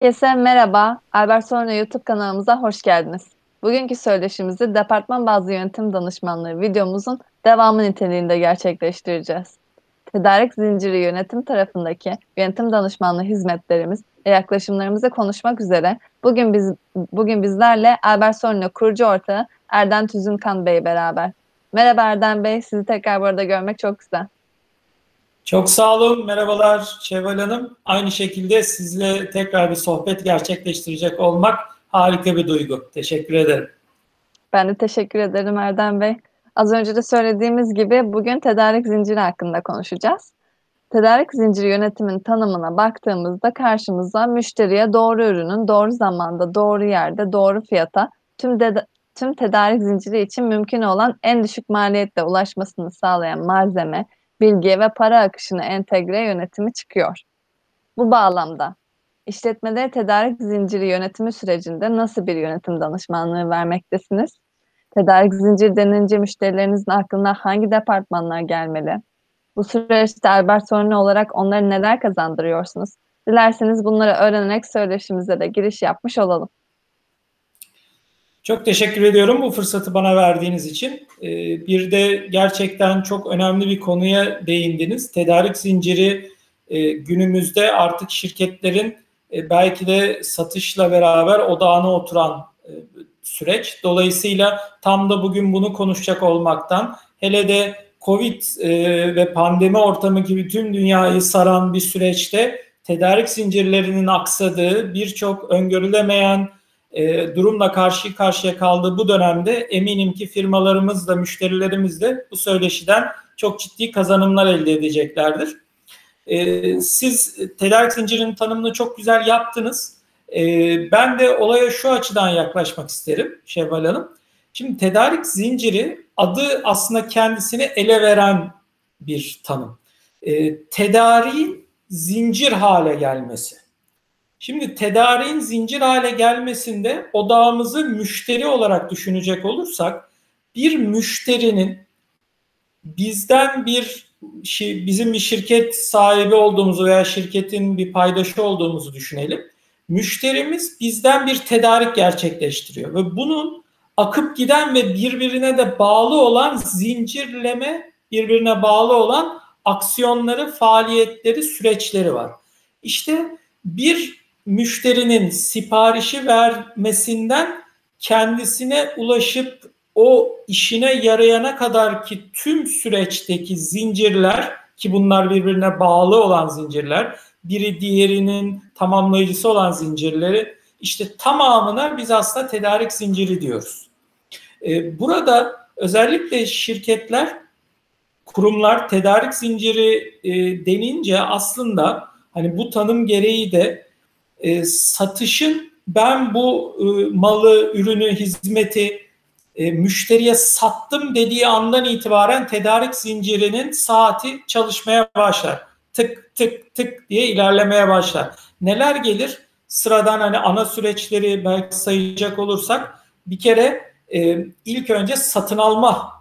Herkese merhaba. Albert Sorno YouTube kanalımıza hoş geldiniz. Bugünkü söyleşimizi departman bazlı yönetim danışmanlığı videomuzun devamı niteliğinde gerçekleştireceğiz. Tedarik zinciri yönetim tarafındaki yönetim danışmanlığı hizmetlerimiz ve yaklaşımlarımızı konuşmak üzere bugün biz bugün bizlerle Albert Sorno kurucu ortağı Erden Tüzünkan Bey beraber. Merhaba Erden Bey, sizi tekrar burada görmek çok güzel. Çok sağ olun. Merhabalar Şevval Hanım. Aynı şekilde sizle tekrar bir sohbet gerçekleştirecek olmak harika bir duygu. Teşekkür ederim. Ben de teşekkür ederim Erdem Bey. Az önce de söylediğimiz gibi bugün tedarik zinciri hakkında konuşacağız. Tedarik zinciri yönetimin tanımına baktığımızda karşımıza müşteriye doğru ürünün doğru zamanda, doğru yerde, doğru fiyata tüm de, tüm tedarik zinciri için mümkün olan en düşük maliyetle ulaşmasını sağlayan malzeme, bilgi ve para akışını entegre yönetimi çıkıyor. Bu bağlamda işletmeleri tedarik zinciri yönetimi sürecinde nasıl bir yönetim danışmanlığı vermektesiniz? Tedarik zinciri denince müşterilerinizin aklına hangi departmanlar gelmeli? Bu süreçte Albert Sorunu olarak onlara neler kazandırıyorsunuz? Dilerseniz bunları öğrenerek söyleşimize de giriş yapmış olalım. Çok teşekkür ediyorum bu fırsatı bana verdiğiniz için. Ee, bir de gerçekten çok önemli bir konuya değindiniz. Tedarik zinciri e, günümüzde artık şirketlerin e, belki de satışla beraber odağına oturan e, süreç. Dolayısıyla tam da bugün bunu konuşacak olmaktan hele de Covid ve pandemi ortamı gibi tüm dünyayı saran bir süreçte tedarik zincirlerinin aksadığı birçok öngörülemeyen e, durumla karşı karşıya kaldığı bu dönemde eminim ki firmalarımız da müşterilerimiz de bu söyleşiden çok ciddi kazanımlar elde edeceklerdir. E, siz tedarik zincirinin tanımını çok güzel yaptınız. E, ben de olaya şu açıdan yaklaşmak isterim Şevval Hanım. Şimdi tedarik zinciri adı aslında kendisini ele veren bir tanım. E, tedariğin zincir hale gelmesi. Şimdi tedariğin zincir hale gelmesinde odağımızı müşteri olarak düşünecek olursak bir müşterinin bizden bir şey, bizim bir şirket sahibi olduğumuzu veya şirketin bir paydaşı olduğumuzu düşünelim. Müşterimiz bizden bir tedarik gerçekleştiriyor ve bunun akıp giden ve birbirine de bağlı olan zincirleme, birbirine bağlı olan aksiyonları, faaliyetleri, süreçleri var. İşte bir müşterinin siparişi vermesinden kendisine ulaşıp o işine yarayana kadar ki tüm süreçteki zincirler ki bunlar birbirine bağlı olan zincirler, biri diğerinin tamamlayıcısı olan zincirleri işte tamamına biz aslında tedarik zinciri diyoruz. Ee, burada özellikle şirketler, kurumlar tedarik zinciri e, denince aslında hani bu tanım gereği de e, satışın ben bu e, malı, ürünü, hizmeti e, müşteriye sattım dediği andan itibaren tedarik zincirinin saati çalışmaya başlar. Tık tık tık diye ilerlemeye başlar. Neler gelir? Sıradan hani ana süreçleri belki sayacak olursak bir kere e, ilk önce satın alma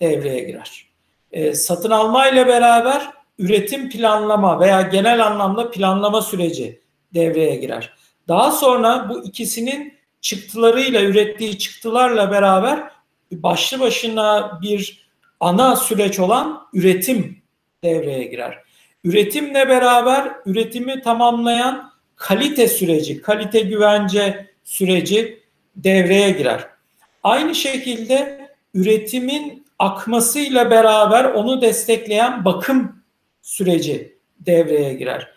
devreye girer. E, satın alma ile beraber üretim planlama veya genel anlamda planlama süreci devreye girer. Daha sonra bu ikisinin çıktılarıyla ürettiği çıktılarla beraber başlı başına bir ana süreç olan üretim devreye girer. Üretimle beraber üretimi tamamlayan kalite süreci, kalite güvence süreci devreye girer. Aynı şekilde üretimin akmasıyla beraber onu destekleyen bakım süreci devreye girer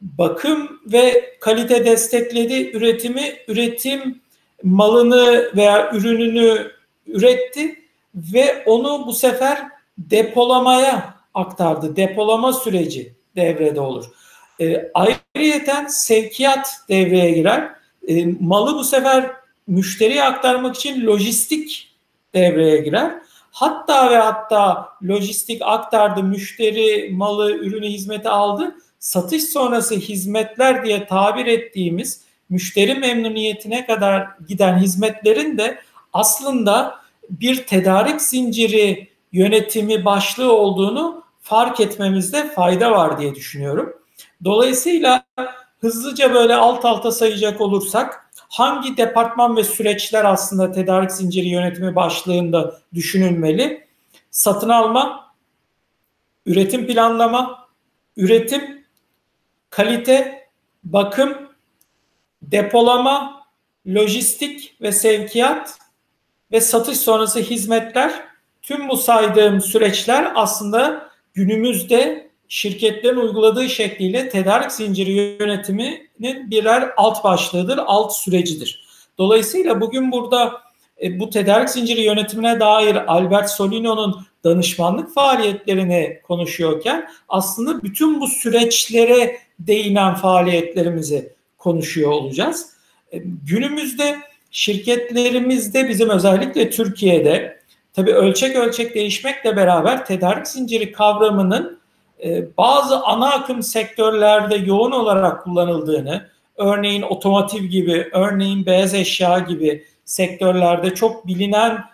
bakım ve kalite destekledi üretimi, üretim malını veya ürününü üretti ve onu bu sefer depolamaya aktardı. Depolama süreci devrede olur. E, ayrıyeten sevkiyat devreye girer. E, malı bu sefer müşteriye aktarmak için lojistik devreye girer. Hatta ve hatta lojistik aktardı, müşteri malı, ürünü, hizmeti aldı satış sonrası hizmetler diye tabir ettiğimiz müşteri memnuniyetine kadar giden hizmetlerin de aslında bir tedarik zinciri yönetimi başlığı olduğunu fark etmemizde fayda var diye düşünüyorum. Dolayısıyla hızlıca böyle alt alta sayacak olursak hangi departman ve süreçler aslında tedarik zinciri yönetimi başlığında düşünülmeli? Satın alma, üretim planlama, üretim, kalite, bakım, depolama, lojistik ve sevkiyat ve satış sonrası hizmetler tüm bu saydığım süreçler aslında günümüzde şirketlerin uyguladığı şekliyle tedarik zinciri yönetiminin birer alt başlığıdır, alt sürecidir. Dolayısıyla bugün burada e, bu tedarik zinciri yönetimine dair Albert Solino'nun danışmanlık faaliyetlerini konuşuyorken aslında bütün bu süreçlere değinen faaliyetlerimizi konuşuyor olacağız. E, günümüzde şirketlerimizde bizim özellikle Türkiye'de tabii ölçek ölçek değişmekle beraber tedarik zinciri kavramının e, bazı ana akım sektörlerde yoğun olarak kullanıldığını, örneğin otomotiv gibi, örneğin beyaz eşya gibi sektörlerde çok bilinen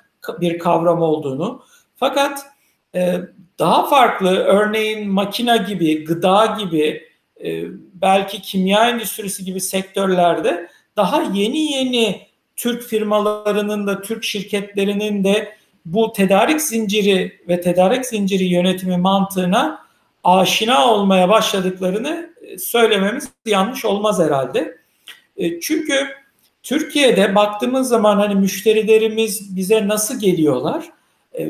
bir kavram olduğunu, fakat e, daha farklı örneğin makina gibi, gıda gibi, belki kimya endüstrisi gibi sektörlerde daha yeni yeni Türk firmalarının da Türk şirketlerinin de bu tedarik zinciri ve tedarik zinciri yönetimi mantığına aşina olmaya başladıklarını e, söylememiz yanlış olmaz herhalde. E, çünkü Türkiye'de baktığımız zaman hani müşterilerimiz bize nasıl geliyorlar? E,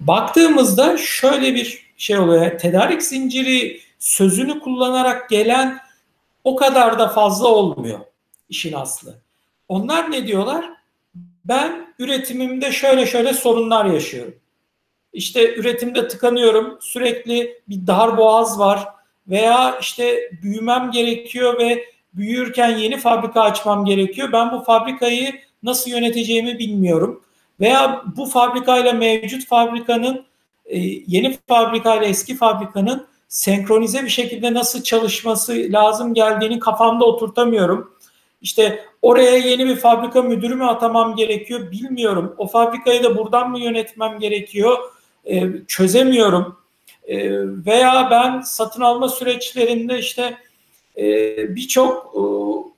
baktığımızda şöyle bir şey oluyor. Tedarik zinciri sözünü kullanarak gelen o kadar da fazla olmuyor işin aslı. Onlar ne diyorlar? Ben üretimimde şöyle şöyle sorunlar yaşıyorum. İşte üretimde tıkanıyorum, sürekli bir dar boğaz var veya işte büyümem gerekiyor ve büyürken yeni fabrika açmam gerekiyor. Ben bu fabrikayı nasıl yöneteceğimi bilmiyorum. Veya bu fabrikayla mevcut fabrikanın e, yeni fabrikayla eski fabrikanın senkronize bir şekilde nasıl çalışması lazım geldiğini kafamda oturtamıyorum. İşte oraya yeni bir fabrika müdürü mü atamam gerekiyor bilmiyorum. O fabrikayı da buradan mı yönetmem gerekiyor e, çözemiyorum. E, veya ben satın alma süreçlerinde işte e, birçok e,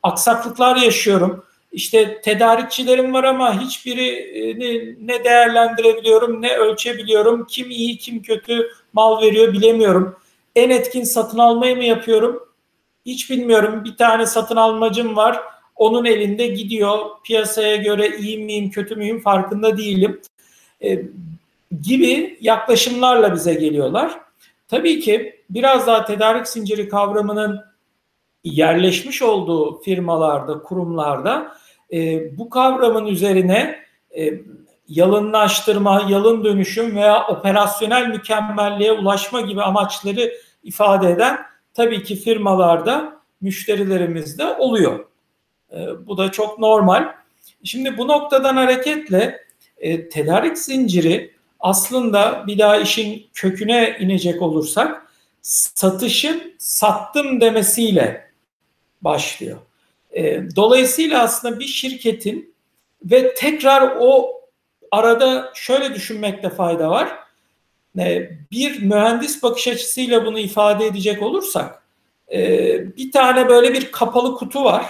aksaklıklar yaşıyorum. İşte tedarikçilerim var ama hiçbiri e, ne değerlendirebiliyorum ne ölçebiliyorum. Kim iyi kim kötü mal veriyor bilemiyorum. En etkin satın almayı mı yapıyorum? Hiç bilmiyorum. Bir tane satın almacım var onun elinde gidiyor. Piyasaya göre iyi miyim, kötü müyüm farkında değilim. E, gibi yaklaşımlarla bize geliyorlar. Tabii ki biraz daha tedarik zinciri kavramının yerleşmiş olduğu firmalarda, kurumlarda e, bu kavramın üzerine e, yalınlaştırma, yalın dönüşüm veya operasyonel mükemmelliğe ulaşma gibi amaçları ifade eden tabii ki firmalarda müşterilerimizde oluyor. E, bu da çok normal. Şimdi bu noktadan hareketle e, tedarik zinciri aslında bir daha işin köküne inecek olursak satışın sattım demesiyle başlıyor. E, dolayısıyla aslında bir şirketin ve tekrar o arada şöyle düşünmekte fayda var. E, bir mühendis bakış açısıyla bunu ifade edecek olursak e, bir tane böyle bir kapalı kutu var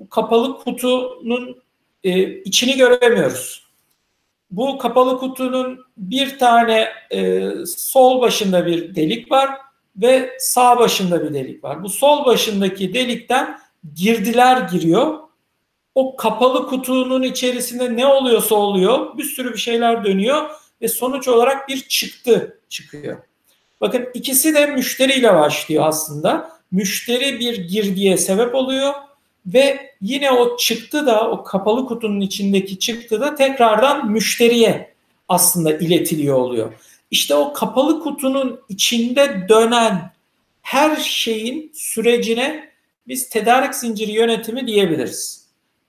bu kapalı kutunun e, içini göremiyoruz. Bu kapalı kutunun bir tane sol başında bir delik var ve sağ başında bir delik var. Bu sol başındaki delikten girdiler giriyor. O kapalı kutunun içerisinde ne oluyorsa oluyor. Bir sürü bir şeyler dönüyor ve sonuç olarak bir çıktı çıkıyor. Bakın ikisi de müşteriyle başlıyor aslında. Müşteri bir girdiye sebep oluyor ve yine o çıktı da o kapalı kutunun içindeki çıktı da tekrardan müşteriye aslında iletiliyor oluyor. İşte o kapalı kutunun içinde dönen her şeyin sürecine biz tedarik zinciri yönetimi diyebiliriz.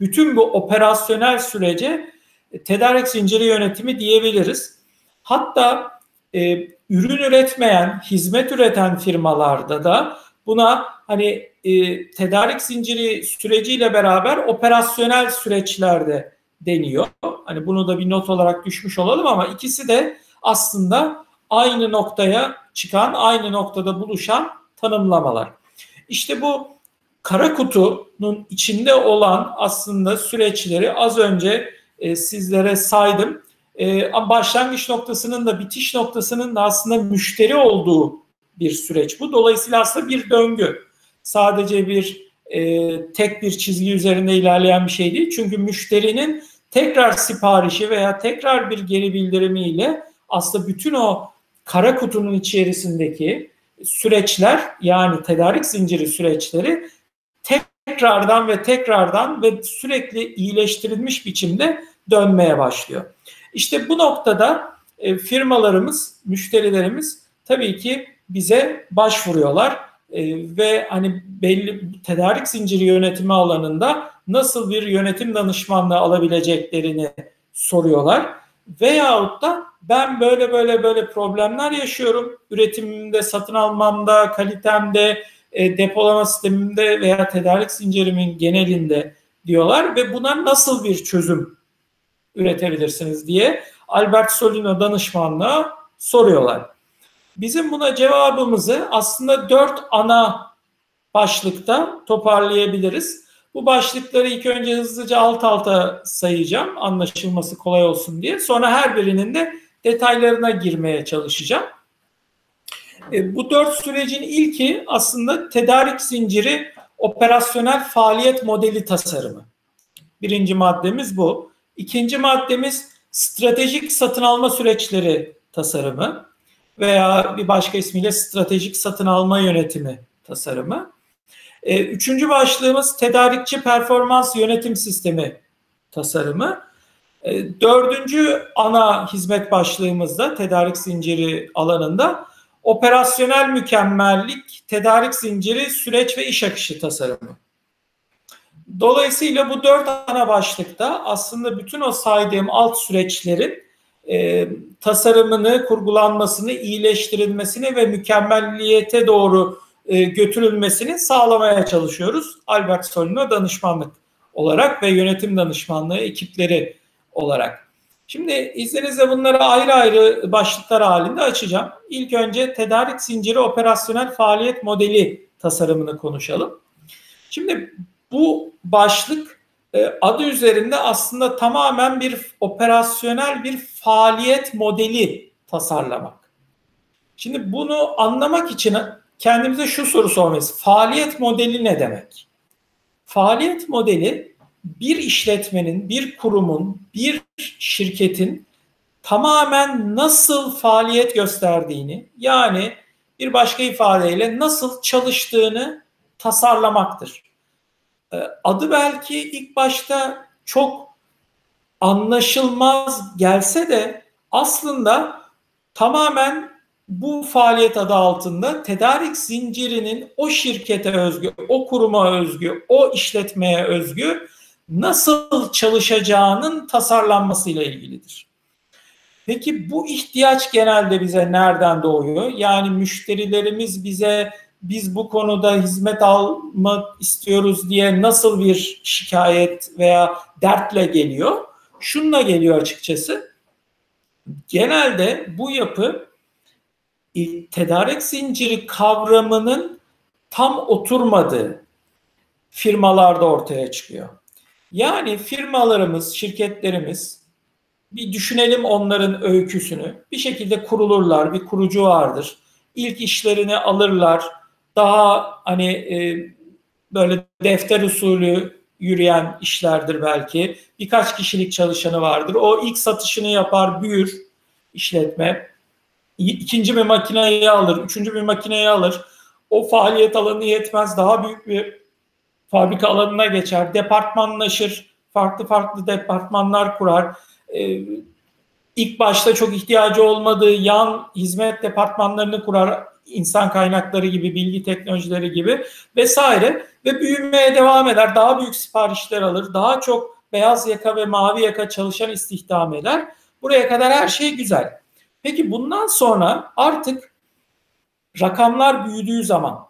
Bütün bu operasyonel sürece e, tedarik zinciri yönetimi diyebiliriz. Hatta e, ürün üretmeyen, hizmet üreten firmalarda da buna hani e, tedarik zinciri süreciyle beraber operasyonel süreçlerde deniyor. Hani bunu da bir not olarak düşmüş olalım ama ikisi de aslında aynı noktaya çıkan, aynı noktada buluşan tanımlamalar. İşte bu kara kutunun içinde olan aslında süreçleri az önce e, sizlere saydım. E, başlangıç noktasının da bitiş noktasının da aslında müşteri olduğu bir süreç bu. Dolayısıyla aslında bir döngü. Sadece bir e, tek bir çizgi üzerinde ilerleyen bir şey değil. Çünkü müşterinin tekrar siparişi veya tekrar bir geri bildirimiyle aslında bütün o kara kutunun içerisindeki süreçler yani tedarik zinciri süreçleri tekrardan ve tekrardan ve sürekli iyileştirilmiş biçimde dönmeye başlıyor. İşte bu noktada e, firmalarımız, müşterilerimiz tabii ki bize başvuruyorlar e, ve hani belli tedarik zinciri yönetimi alanında nasıl bir yönetim danışmanlığı alabileceklerini soruyorlar. Veyahut da ben böyle böyle böyle problemler yaşıyorum. Üretimimde, satın almamda, kalitemde, e, depolama sistemimde veya tedarik zincirimin genelinde diyorlar ve buna nasıl bir çözüm üretebilirsiniz diye Albert Solino danışmanlığa soruyorlar. Bizim buna cevabımızı aslında dört ana başlıkta toparlayabiliriz. Bu başlıkları ilk önce hızlıca alt alta sayacağım anlaşılması kolay olsun diye. Sonra her birinin de detaylarına girmeye çalışacağım. E, bu dört sürecin ilki aslında tedarik zinciri operasyonel faaliyet modeli tasarımı. Birinci maddemiz bu. İkinci maddemiz stratejik satın alma süreçleri tasarımı veya bir başka ismiyle stratejik satın alma yönetimi tasarımı. E, üçüncü başlığımız tedarikçi performans yönetim sistemi tasarımı. E, dördüncü ana hizmet başlığımızda tedarik zinciri alanında operasyonel mükemmellik, tedarik zinciri, süreç ve iş akışı tasarımı. Dolayısıyla bu dört ana başlıkta aslında bütün o saydığım alt süreçlerin e, tasarımını, kurgulanmasını, iyileştirilmesini ve mükemmelliyete doğru e, götürülmesini sağlamaya çalışıyoruz. Albert Solino danışmanlık olarak ve yönetim danışmanlığı ekipleri olarak. Şimdi izninizle bunları ayrı ayrı başlıklar halinde açacağım. İlk önce tedarik zinciri operasyonel faaliyet modeli tasarımını konuşalım. Şimdi bu başlık e, adı üzerinde aslında tamamen bir operasyonel bir faaliyet modeli tasarlamak. Şimdi bunu anlamak için kendimize şu soru sormalıyız. Faaliyet modeli ne demek? Faaliyet modeli bir işletmenin, bir kurumun, bir şirketin tamamen nasıl faaliyet gösterdiğini yani bir başka ifadeyle nasıl çalıştığını tasarlamaktır. Ee, adı belki ilk başta çok anlaşılmaz gelse de aslında tamamen bu faaliyet adı altında tedarik zincirinin o şirkete özgü, o kuruma özgü, o işletmeye özgü nasıl çalışacağının tasarlanmasıyla ilgilidir. Peki bu ihtiyaç genelde bize nereden doğuyor? Yani müşterilerimiz bize biz bu konuda hizmet almak istiyoruz diye nasıl bir şikayet veya dertle geliyor? Şununla geliyor açıkçası. Genelde bu yapı e, tedarik zinciri kavramının tam oturmadığı firmalarda ortaya çıkıyor. Yani firmalarımız, şirketlerimiz bir düşünelim onların öyküsünü. Bir şekilde kurulurlar, bir kurucu vardır. İlk işlerini alırlar. Daha hani e, böyle defter usulü yürüyen işlerdir belki. Birkaç kişilik çalışanı vardır. O ilk satışını yapar, büyür işletme. İkinci bir makineyi alır, üçüncü bir makineyi alır. O faaliyet alanı yetmez. Daha büyük bir fabrika alanına geçer, departmanlaşır, farklı farklı departmanlar kurar. Ee, ilk başta çok ihtiyacı olmadığı yan hizmet departmanlarını kurar, insan kaynakları gibi, bilgi teknolojileri gibi vesaire ve büyümeye devam eder. Daha büyük siparişler alır, daha çok beyaz yaka ve mavi yaka çalışan istihdam eder. Buraya kadar her şey güzel. Peki bundan sonra artık rakamlar büyüdüğü zaman,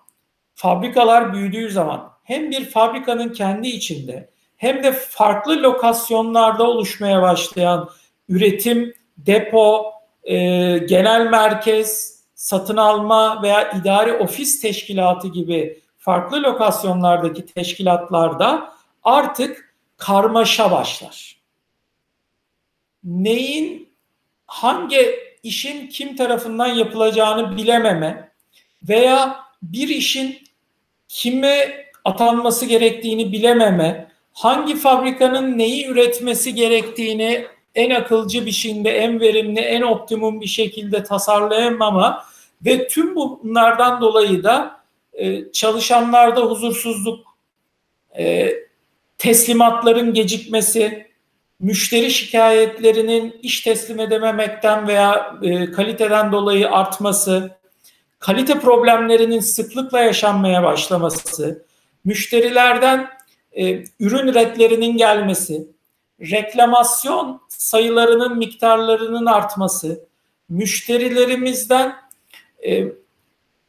fabrikalar büyüdüğü zaman hem bir fabrikanın kendi içinde hem de farklı lokasyonlarda oluşmaya başlayan üretim, depo, e, genel merkez, satın alma veya idari ofis teşkilatı gibi farklı lokasyonlardaki teşkilatlarda artık karmaşa başlar. Neyin hangi işin kim tarafından yapılacağını bilememe veya bir işin kime atanması gerektiğini bilememe, hangi fabrikanın neyi üretmesi gerektiğini en akılcı bir şekilde, en verimli, en optimum bir şekilde tasarlayamama ve tüm bunlardan dolayı da e, çalışanlarda huzursuzluk, e, teslimatların gecikmesi, müşteri şikayetlerinin iş teslim edememekten veya e, kaliteden dolayı artması, kalite problemlerinin sıklıkla yaşanmaya başlaması, müşterilerden e, ürün redlerinin gelmesi, reklamasyon sayılarının miktarlarının artması, müşterilerimizden e,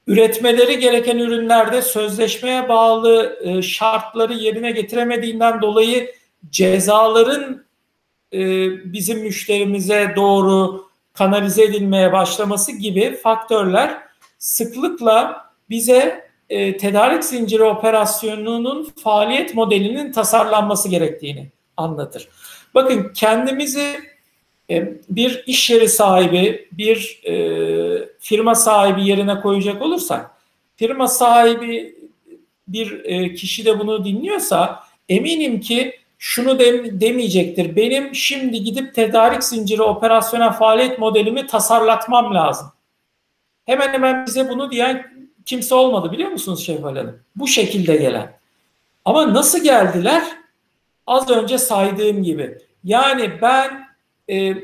üretmeleri gereken ürünlerde sözleşmeye bağlı e, şartları yerine getiremediğinden dolayı cezaların e, bizim müşterimize doğru kanalize edilmeye başlaması gibi faktörler sıklıkla bize e, tedarik zinciri operasyonunun faaliyet modelinin tasarlanması gerektiğini anlatır. Bakın kendimizi e, bir iş yeri sahibi, bir e, firma sahibi yerine koyacak olursak, firma sahibi bir e, kişi de bunu dinliyorsa eminim ki şunu de, demeyecektir. Benim şimdi gidip tedarik zinciri operasyonel faaliyet modelimi tasarlatmam lazım. Hemen hemen bize bunu diyen kimse olmadı biliyor musunuz Şevval Hanım? Bu şekilde gelen. Ama nasıl geldiler? Az önce saydığım gibi. Yani ben e,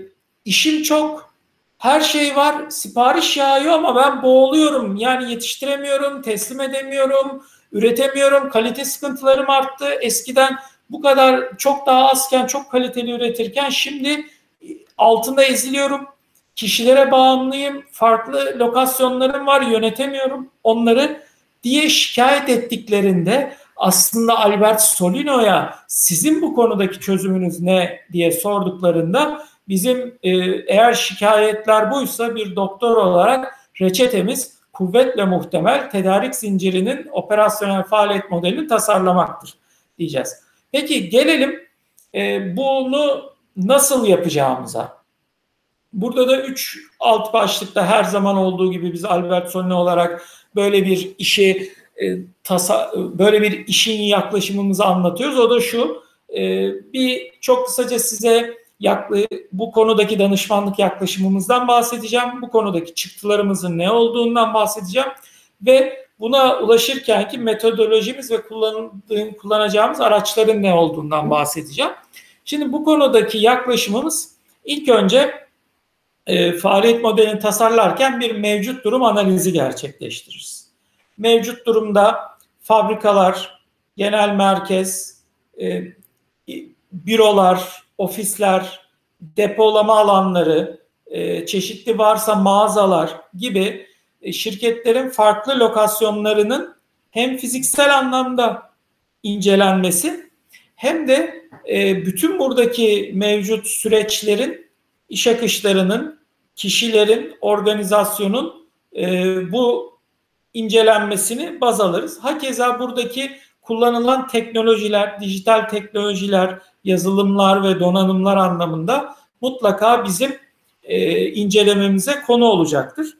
işim çok, her şey var, sipariş yağıyor ama ben boğuluyorum. Yani yetiştiremiyorum, teslim edemiyorum, üretemiyorum, kalite sıkıntılarım arttı. Eskiden bu kadar çok daha azken, çok kaliteli üretirken şimdi altında eziliyorum. Kişilere bağımlıyım, farklı lokasyonlarım var, yönetemiyorum onları diye şikayet ettiklerinde aslında Albert Solino'ya sizin bu konudaki çözümünüz ne diye sorduklarında bizim e, eğer şikayetler buysa bir doktor olarak reçetemiz kuvvetle muhtemel tedarik zincirinin operasyonel faaliyet modelini tasarlamaktır diyeceğiz. Peki gelelim e, bunu nasıl yapacağımıza. Burada da üç alt başlıkta her zaman olduğu gibi biz Albert Solino olarak böyle bir işi e, tasa, böyle bir işin yaklaşımımızı anlatıyoruz. O da şu, e, bir çok kısaca size bu konudaki danışmanlık yaklaşımımızdan bahsedeceğim. Bu konudaki çıktılarımızın ne olduğundan bahsedeceğim. Ve buna ulaşırken ki metodolojimiz ve kullandığım, kullanacağımız araçların ne olduğundan bahsedeceğim. Şimdi bu konudaki yaklaşımımız ilk önce e, faaliyet modelini tasarlarken bir mevcut durum analizi gerçekleştiririz. Mevcut durumda fabrikalar, genel merkez, e, bürolar, ofisler, depolama alanları, e, çeşitli varsa mağazalar gibi e, şirketlerin farklı lokasyonlarının hem fiziksel anlamda incelenmesi hem de e, bütün buradaki mevcut süreçlerin, iş akışlarının, kişilerin, organizasyonun e, bu incelenmesini baz alırız. Hakeza buradaki kullanılan teknolojiler, dijital teknolojiler, yazılımlar ve donanımlar anlamında mutlaka bizim e, incelememize konu olacaktır.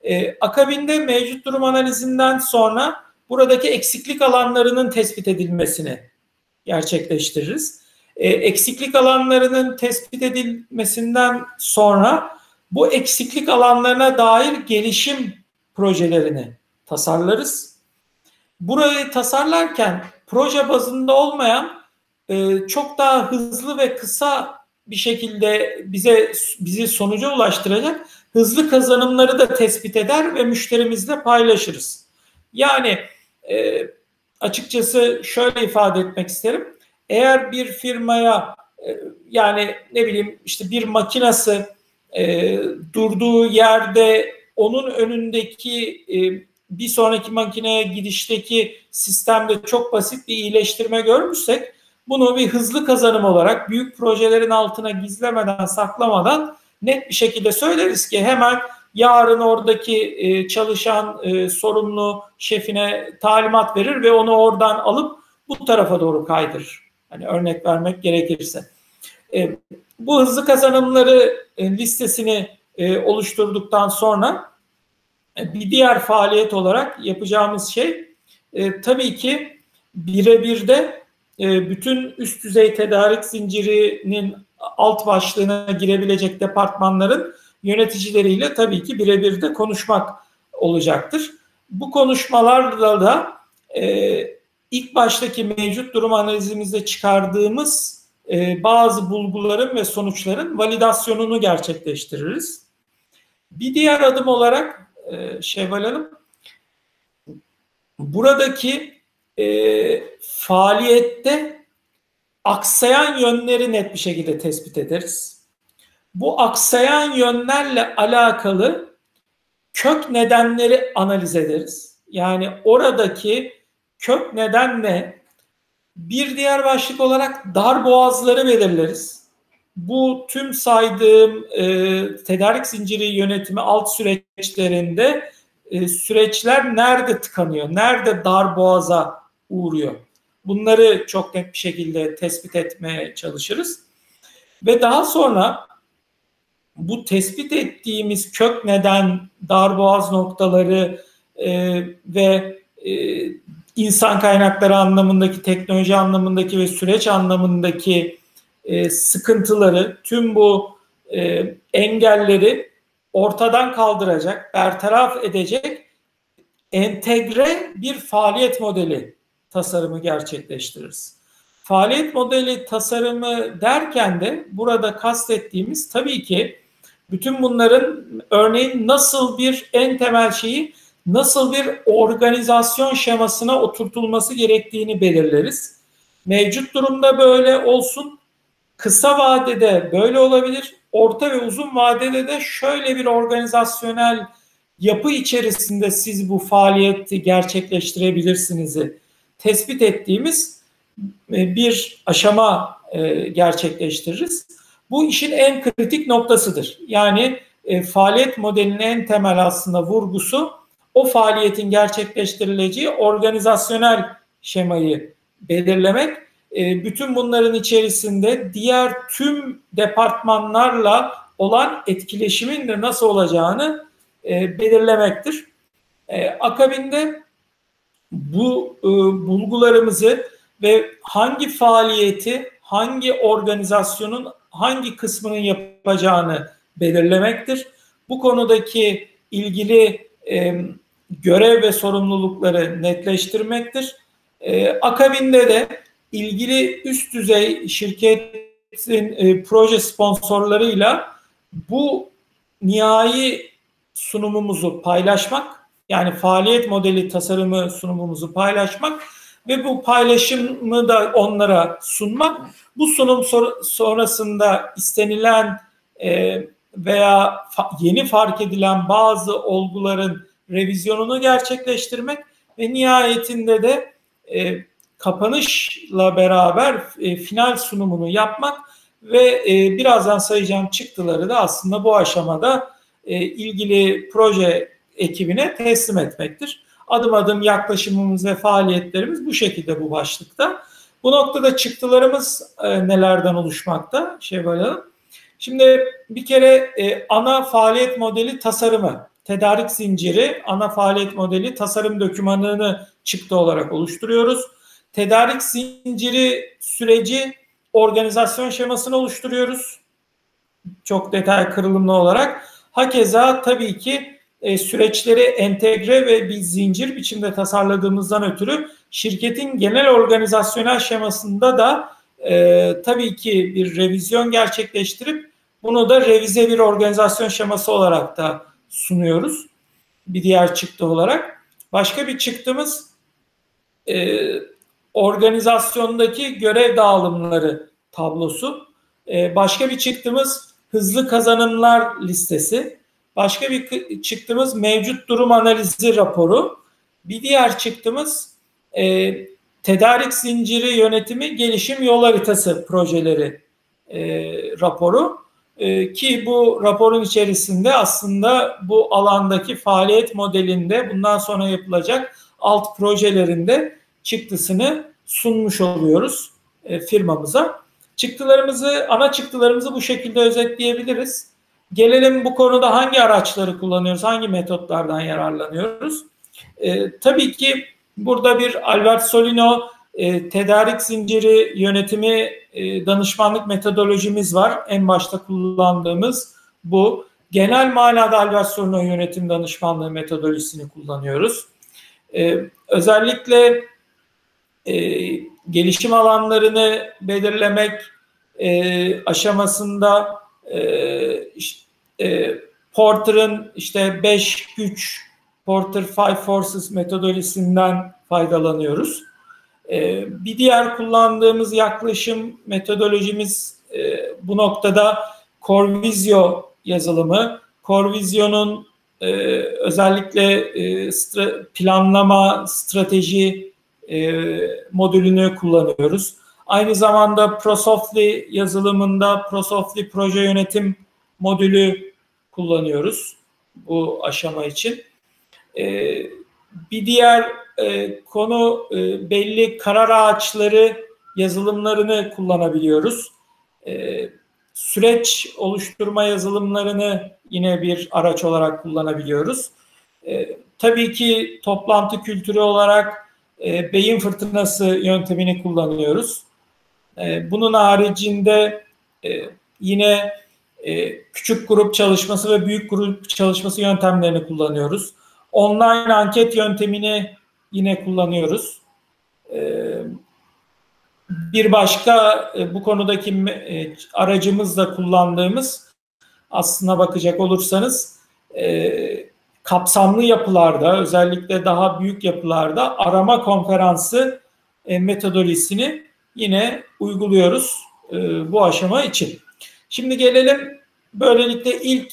E, akabinde mevcut durum analizinden sonra buradaki eksiklik alanlarının tespit edilmesini gerçekleştiririz. E, eksiklik alanlarının tespit edilmesinden sonra bu eksiklik alanlarına dair gelişim projelerini tasarlarız. Burayı tasarlarken proje bazında olmayan e, çok daha hızlı ve kısa bir şekilde bize bizi sonuca ulaştıracak hızlı kazanımları da tespit eder ve müşterimizle paylaşırız. Yani e, açıkçası şöyle ifade etmek isterim. Eğer bir firmaya e, yani ne bileyim işte bir makinası e, durduğu yerde onun önündeki e, bir sonraki makineye gidişteki sistemde çok basit bir iyileştirme görmüşsek bunu bir hızlı kazanım olarak büyük projelerin altına gizlemeden, saklamadan net bir şekilde söyleriz ki hemen yarın oradaki e, çalışan e, sorumlu şefine talimat verir ve onu oradan alıp bu tarafa doğru kaydırır. Hani örnek vermek gerekirse. E, bu hızlı kazanımları e, listesini e, oluşturduktan sonra e, bir diğer faaliyet olarak yapacağımız şey tabii ki birebir de bütün üst düzey tedarik zincirinin alt başlığına girebilecek departmanların yöneticileriyle tabii ki birebir de konuşmak olacaktır. Bu konuşmalarla da e, ilk baştaki mevcut durum analizimizde çıkardığımız e, bazı bulguların ve sonuçların validasyonunu gerçekleştiririz. Bir diğer adım olarak e, Şevval Hanım, buradaki e, faaliyette aksayan yönleri net bir şekilde tespit ederiz. Bu aksayan yönlerle alakalı kök nedenleri analiz ederiz. Yani oradaki kök neden ne? Bir diğer başlık olarak dar boğazları belirleriz. Bu tüm saydığım e, tedarik zinciri yönetimi alt süreçlerinde e, süreçler nerede tıkanıyor, nerede dar boğaza uğruyor? Bunları çok net bir şekilde tespit etmeye çalışırız. Ve daha sonra bu tespit ettiğimiz kök neden, darboğaz noktaları e, ve e, insan kaynakları anlamındaki, teknoloji anlamındaki ve süreç anlamındaki e, sıkıntıları, tüm bu e, engelleri ortadan kaldıracak, bertaraf edecek entegre bir faaliyet modeli tasarımı gerçekleştiririz. Faaliyet modeli tasarımı derken de burada kastettiğimiz tabii ki bütün bunların örneğin nasıl bir en temel şeyi nasıl bir organizasyon şemasına oturtulması gerektiğini belirleriz. Mevcut durumda böyle olsun. Kısa vadede böyle olabilir. Orta ve uzun vadede de şöyle bir organizasyonel yapı içerisinde siz bu faaliyeti gerçekleştirebilirsiniz tespit ettiğimiz e, bir aşama e, gerçekleştiririz. Bu işin en kritik noktasıdır. Yani e, faaliyet modelinin en temel aslında vurgusu o faaliyetin gerçekleştirileceği organizasyonel şemayı belirlemek. bütün bunların içerisinde diğer tüm departmanlarla olan etkileşimin de nasıl olacağını belirlemektir. akabinde bu e, bulgularımızı ve hangi faaliyeti hangi organizasyonun hangi kısmının yapacağını belirlemektir. Bu konudaki ilgili e, görev ve sorumlulukları netleştirmektir. E, akabinde de ilgili üst düzey şirketin e, proje sponsorlarıyla bu nihai sunumumuzu paylaşmak yani faaliyet modeli tasarımı sunumumuzu paylaşmak ve bu paylaşımı da onlara sunmak. Bu sunum sonrasında istenilen e, veya yeni fark edilen bazı olguların revizyonunu gerçekleştirmek ve nihayetinde de e, kapanışla beraber e, final sunumunu yapmak ve birazdan sayacağım çıktıları da aslında bu aşamada ilgili proje ekibine teslim etmektir. Adım adım yaklaşımımız ve faaliyetlerimiz bu şekilde bu başlıkta. Bu noktada çıktılarımız e, nelerden oluşmakta Şevval Hanım? Şimdi bir kere e, ana faaliyet modeli tasarımı, tedarik zinciri, ana faaliyet modeli tasarım dokümanını çıktı olarak oluşturuyoruz. Tedarik zinciri süreci organizasyon şemasını oluşturuyoruz. Çok detay kırılımlı olarak. Hakeza tabii ki e, süreçleri entegre ve bir zincir biçimde tasarladığımızdan ötürü şirketin genel organizasyonel şemasında da e, tabii ki bir revizyon gerçekleştirip bunu da revize bir organizasyon şeması olarak da sunuyoruz. Bir diğer çıktı olarak. Başka bir çıktımız e, organizasyondaki görev dağılımları tablosu. E, başka bir çıktımız hızlı kazanımlar listesi. Başka bir çıktığımız mevcut durum analizi raporu. Bir diğer çıktığımız e, tedarik zinciri yönetimi gelişim yol haritası projeleri e, raporu. E, ki bu raporun içerisinde aslında bu alandaki faaliyet modelinde bundan sonra yapılacak alt projelerinde çıktısını sunmuş oluyoruz e, firmamıza. Çıktılarımızı, ana çıktılarımızı bu şekilde özetleyebiliriz. Gelelim bu konuda hangi araçları kullanıyoruz, hangi metotlardan yararlanıyoruz? E, tabii ki burada bir Albert Solino e, tedarik zinciri yönetimi e, danışmanlık metodolojimiz var. En başta kullandığımız bu. Genel manada Albert Solino yönetim danışmanlığı metodolojisini kullanıyoruz. E, özellikle e, gelişim alanlarını belirlemek aşamasında e, Porter'ın işte 5 güç Porter Five Forces metodolojisinden faydalanıyoruz. E, bir diğer kullandığımız yaklaşım metodolojimiz e, bu noktada Corvisio yazılımı. Corvisio'nun e, özellikle e, planlama, strateji modülünü kullanıyoruz. Aynı zamanda ProSoftly yazılımında ProSoftly proje yönetim modülü kullanıyoruz bu aşama için. Bir diğer e, konu e, belli karar ağaçları yazılımlarını kullanabiliyoruz. E, süreç oluşturma yazılımlarını yine bir araç olarak kullanabiliyoruz. E, tabii ki toplantı kültürü olarak e, beyin fırtınası yöntemini kullanıyoruz. E, bunun haricinde e, yine e, küçük grup çalışması ve büyük grup çalışması yöntemlerini kullanıyoruz. Online anket yöntemini yine kullanıyoruz. E, bir başka e, bu konudaki e, aracımız kullandığımız aslına bakacak olursanız e, kapsamlı yapılarda özellikle daha büyük yapılarda arama konferansı metodolojisini yine uyguluyoruz bu aşama için. Şimdi gelelim böylelikle ilk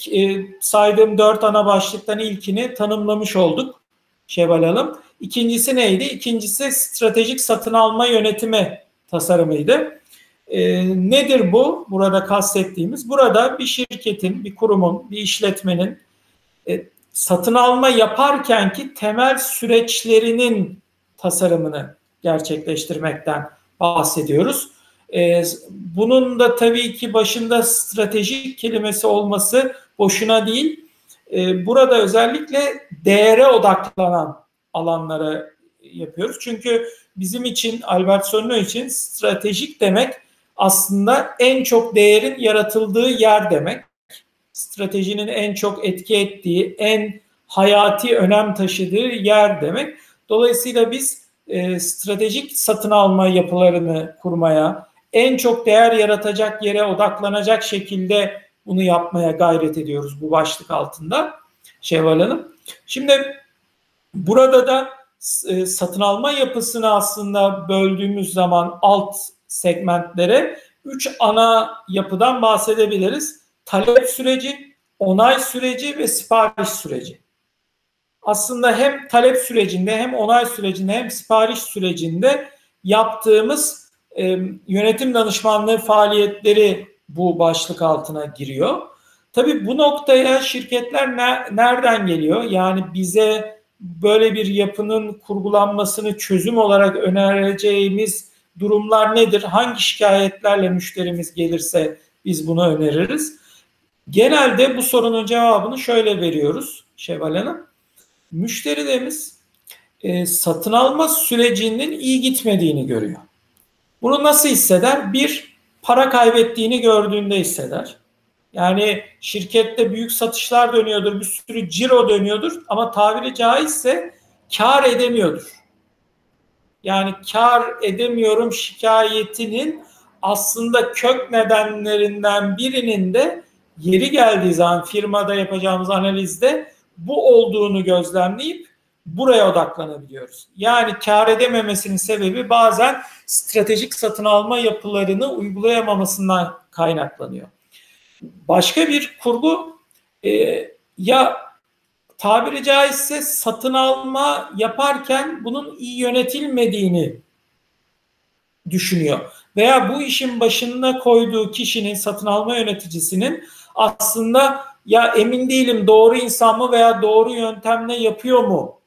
saydığım dört ana başlıktan ilkini tanımlamış olduk Şevval Hanım. İkincisi neydi? İkincisi stratejik satın alma yönetimi tasarımıydı. E, nedir bu? Burada kastettiğimiz. Burada bir şirketin, bir kurumun, bir işletmenin e, satın alma yaparken ki temel süreçlerinin tasarımını gerçekleştirmekten bahsediyoruz. Ee, bunun da tabii ki başında stratejik kelimesi olması boşuna değil. Ee, burada özellikle değere odaklanan alanlara yapıyoruz. Çünkü bizim için Albert Solino için stratejik demek aslında en çok değerin yaratıldığı yer demek. Stratejinin en çok etki ettiği, en hayati önem taşıdığı yer demek. Dolayısıyla biz e, stratejik satın alma yapılarını kurmaya, en çok değer yaratacak yere odaklanacak şekilde bunu yapmaya gayret ediyoruz bu başlık altında Şevval Hanım. Şimdi burada da e, satın alma yapısını aslında böldüğümüz zaman alt segmentlere üç ana yapıdan bahsedebiliriz. Talep süreci, onay süreci ve sipariş süreci aslında hem talep sürecinde hem onay sürecinde hem sipariş sürecinde yaptığımız e, yönetim danışmanlığı faaliyetleri bu başlık altına giriyor. Tabii bu noktaya şirketler ne, nereden geliyor? Yani bize böyle bir yapının kurgulanmasını çözüm olarak önereceğimiz durumlar nedir? Hangi şikayetlerle müşterimiz gelirse biz bunu öneririz. Genelde bu sorunun cevabını şöyle veriyoruz Şevval Hanım müşterilerimiz e, satın alma sürecinin iyi gitmediğini görüyor. Bunu nasıl hisseder? Bir, para kaybettiğini gördüğünde hisseder. Yani şirkette büyük satışlar dönüyordur, bir sürü ciro dönüyordur ama tabiri caizse kar edemiyordur. Yani kar edemiyorum şikayetinin aslında kök nedenlerinden birinin de yeri geldiği zaman firmada yapacağımız analizde bu olduğunu gözlemleyip buraya odaklanabiliyoruz. Yani kar edememesinin sebebi bazen stratejik satın alma yapılarını uygulayamamasından kaynaklanıyor. Başka bir kurgu e, ya tabiri caizse satın alma yaparken bunun iyi yönetilmediğini düşünüyor. veya bu işin başına koyduğu kişinin satın alma yöneticisinin aslında ya emin değilim doğru insan mı veya doğru yöntemle yapıyor mu?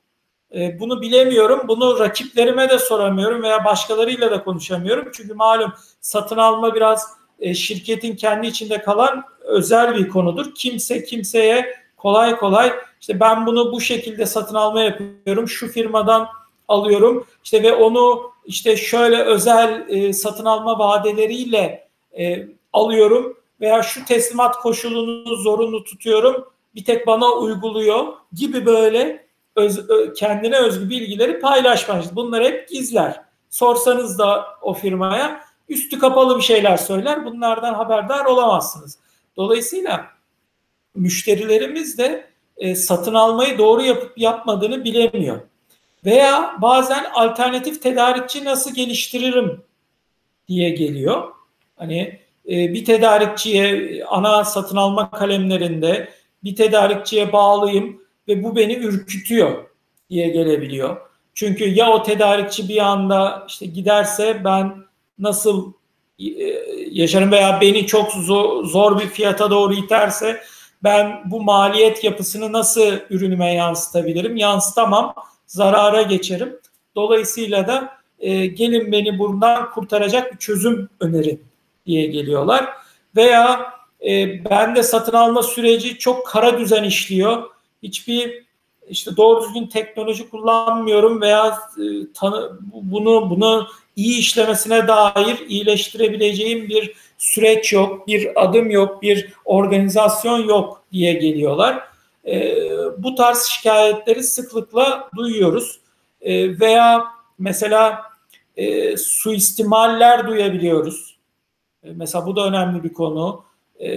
E, bunu bilemiyorum. Bunu rakiplerime de soramıyorum veya başkalarıyla da konuşamıyorum. Çünkü malum satın alma biraz e, şirketin kendi içinde kalan özel bir konudur. Kimse kimseye kolay kolay işte ben bunu bu şekilde satın alma yapıyorum. Şu firmadan alıyorum. İşte ve onu işte şöyle özel e, satın alma vadeleriyle e, alıyorum veya şu teslimat koşulunu zorunlu tutuyorum. Bir tek bana uyguluyor gibi böyle öz, kendine özgü bilgileri paylaşmaz. Bunlar hep gizler. Sorsanız da o firmaya üstü kapalı bir şeyler söyler. Bunlardan haberdar olamazsınız. Dolayısıyla müşterilerimiz de e, satın almayı doğru yapıp yapmadığını bilemiyor. Veya bazen alternatif tedarikçi nasıl geliştiririm diye geliyor. Hani e, bir tedarikçiye ana satın alma kalemlerinde bir tedarikçiye bağlıyım ve bu beni ürkütüyor diye gelebiliyor. Çünkü ya o tedarikçi bir anda işte giderse ben nasıl e, yaşarım veya beni çok zor, bir fiyata doğru iterse ben bu maliyet yapısını nasıl ürünüme yansıtabilirim? Yansıtamam, zarara geçerim. Dolayısıyla da e, gelin beni buradan kurtaracak bir çözüm öneri diye geliyorlar. Veya e, bende satın alma süreci çok kara düzen işliyor. Hiçbir işte doğru düzgün teknoloji kullanmıyorum veya e, tanı, bunu bunu iyi işlemesine dair iyileştirebileceğim bir süreç yok, bir adım yok, bir organizasyon yok diye geliyorlar. E, bu tarz şikayetleri sıklıkla duyuyoruz. E, veya mesela e, suistimaller duyabiliyoruz. E, mesela bu da önemli bir konu. E,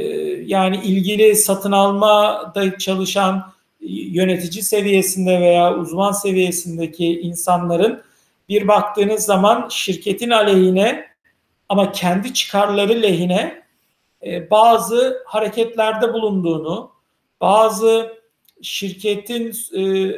yani ilgili satın almada çalışan yönetici seviyesinde veya uzman seviyesindeki insanların bir baktığınız zaman şirketin aleyhine ama kendi çıkarları lehine e, bazı hareketlerde bulunduğunu, bazı şirketin e,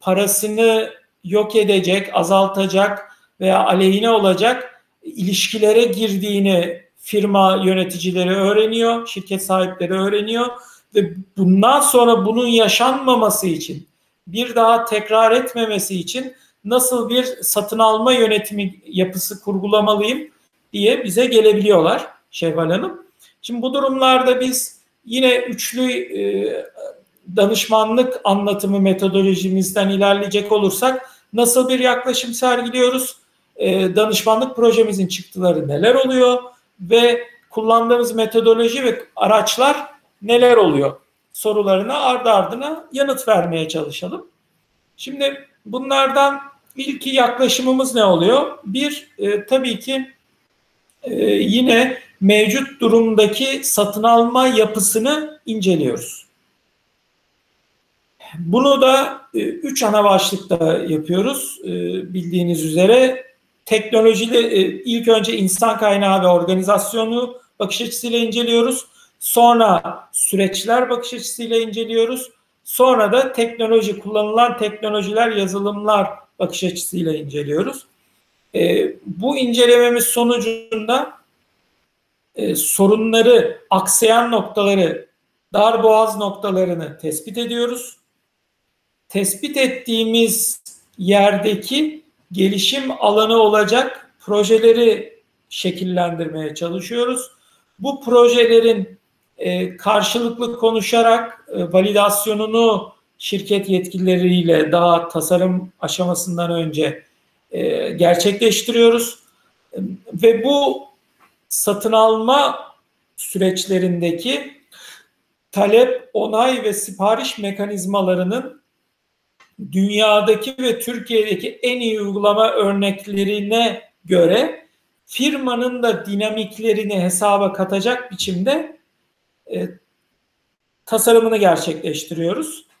parasını yok edecek, azaltacak veya aleyhine olacak ilişkilere girdiğini firma yöneticileri öğreniyor, şirket sahipleri öğreniyor ve bundan sonra bunun yaşanmaması için bir daha tekrar etmemesi için nasıl bir satın alma yönetimi yapısı kurgulamalıyım diye bize gelebiliyorlar Şevval Hanım. Şimdi bu durumlarda biz yine üçlü e, danışmanlık anlatımı metodolojimizden ilerleyecek olursak nasıl bir yaklaşım sergiliyoruz? E, danışmanlık projemizin çıktıları neler oluyor ve kullandığımız metodoloji ve araçlar neler oluyor? Sorularına ardı ardına yanıt vermeye çalışalım. Şimdi bunlardan ilki yaklaşımımız ne oluyor? Bir, e, tabii ki e, yine mevcut durumdaki satın alma yapısını inceliyoruz. Bunu da e, üç ana başlıkta yapıyoruz e, bildiğiniz üzere. Teknolojiyle e, ilk önce insan kaynağı ve organizasyonu bakış açısıyla inceliyoruz. Sonra süreçler bakış açısıyla inceliyoruz. Sonra da teknoloji, kullanılan teknolojiler, yazılımlar bakış açısıyla inceliyoruz. E, bu incelememiz sonucunda e, sorunları, aksayan noktaları, dar boğaz noktalarını tespit ediyoruz. Tespit ettiğimiz yerdeki gelişim alanı olacak projeleri şekillendirmeye çalışıyoruz. Bu projelerin e, karşılıklı konuşarak e, validasyonunu şirket yetkilileriyle daha tasarım aşamasından önce e, gerçekleştiriyoruz. Ve bu satın alma süreçlerindeki talep, onay ve sipariş mekanizmalarının dünyadaki ve Türkiye'deki en iyi uygulama örneklerine göre firmanın da dinamiklerini hesaba katacak biçimde e, tasarımını gerçekleştiriyoruz.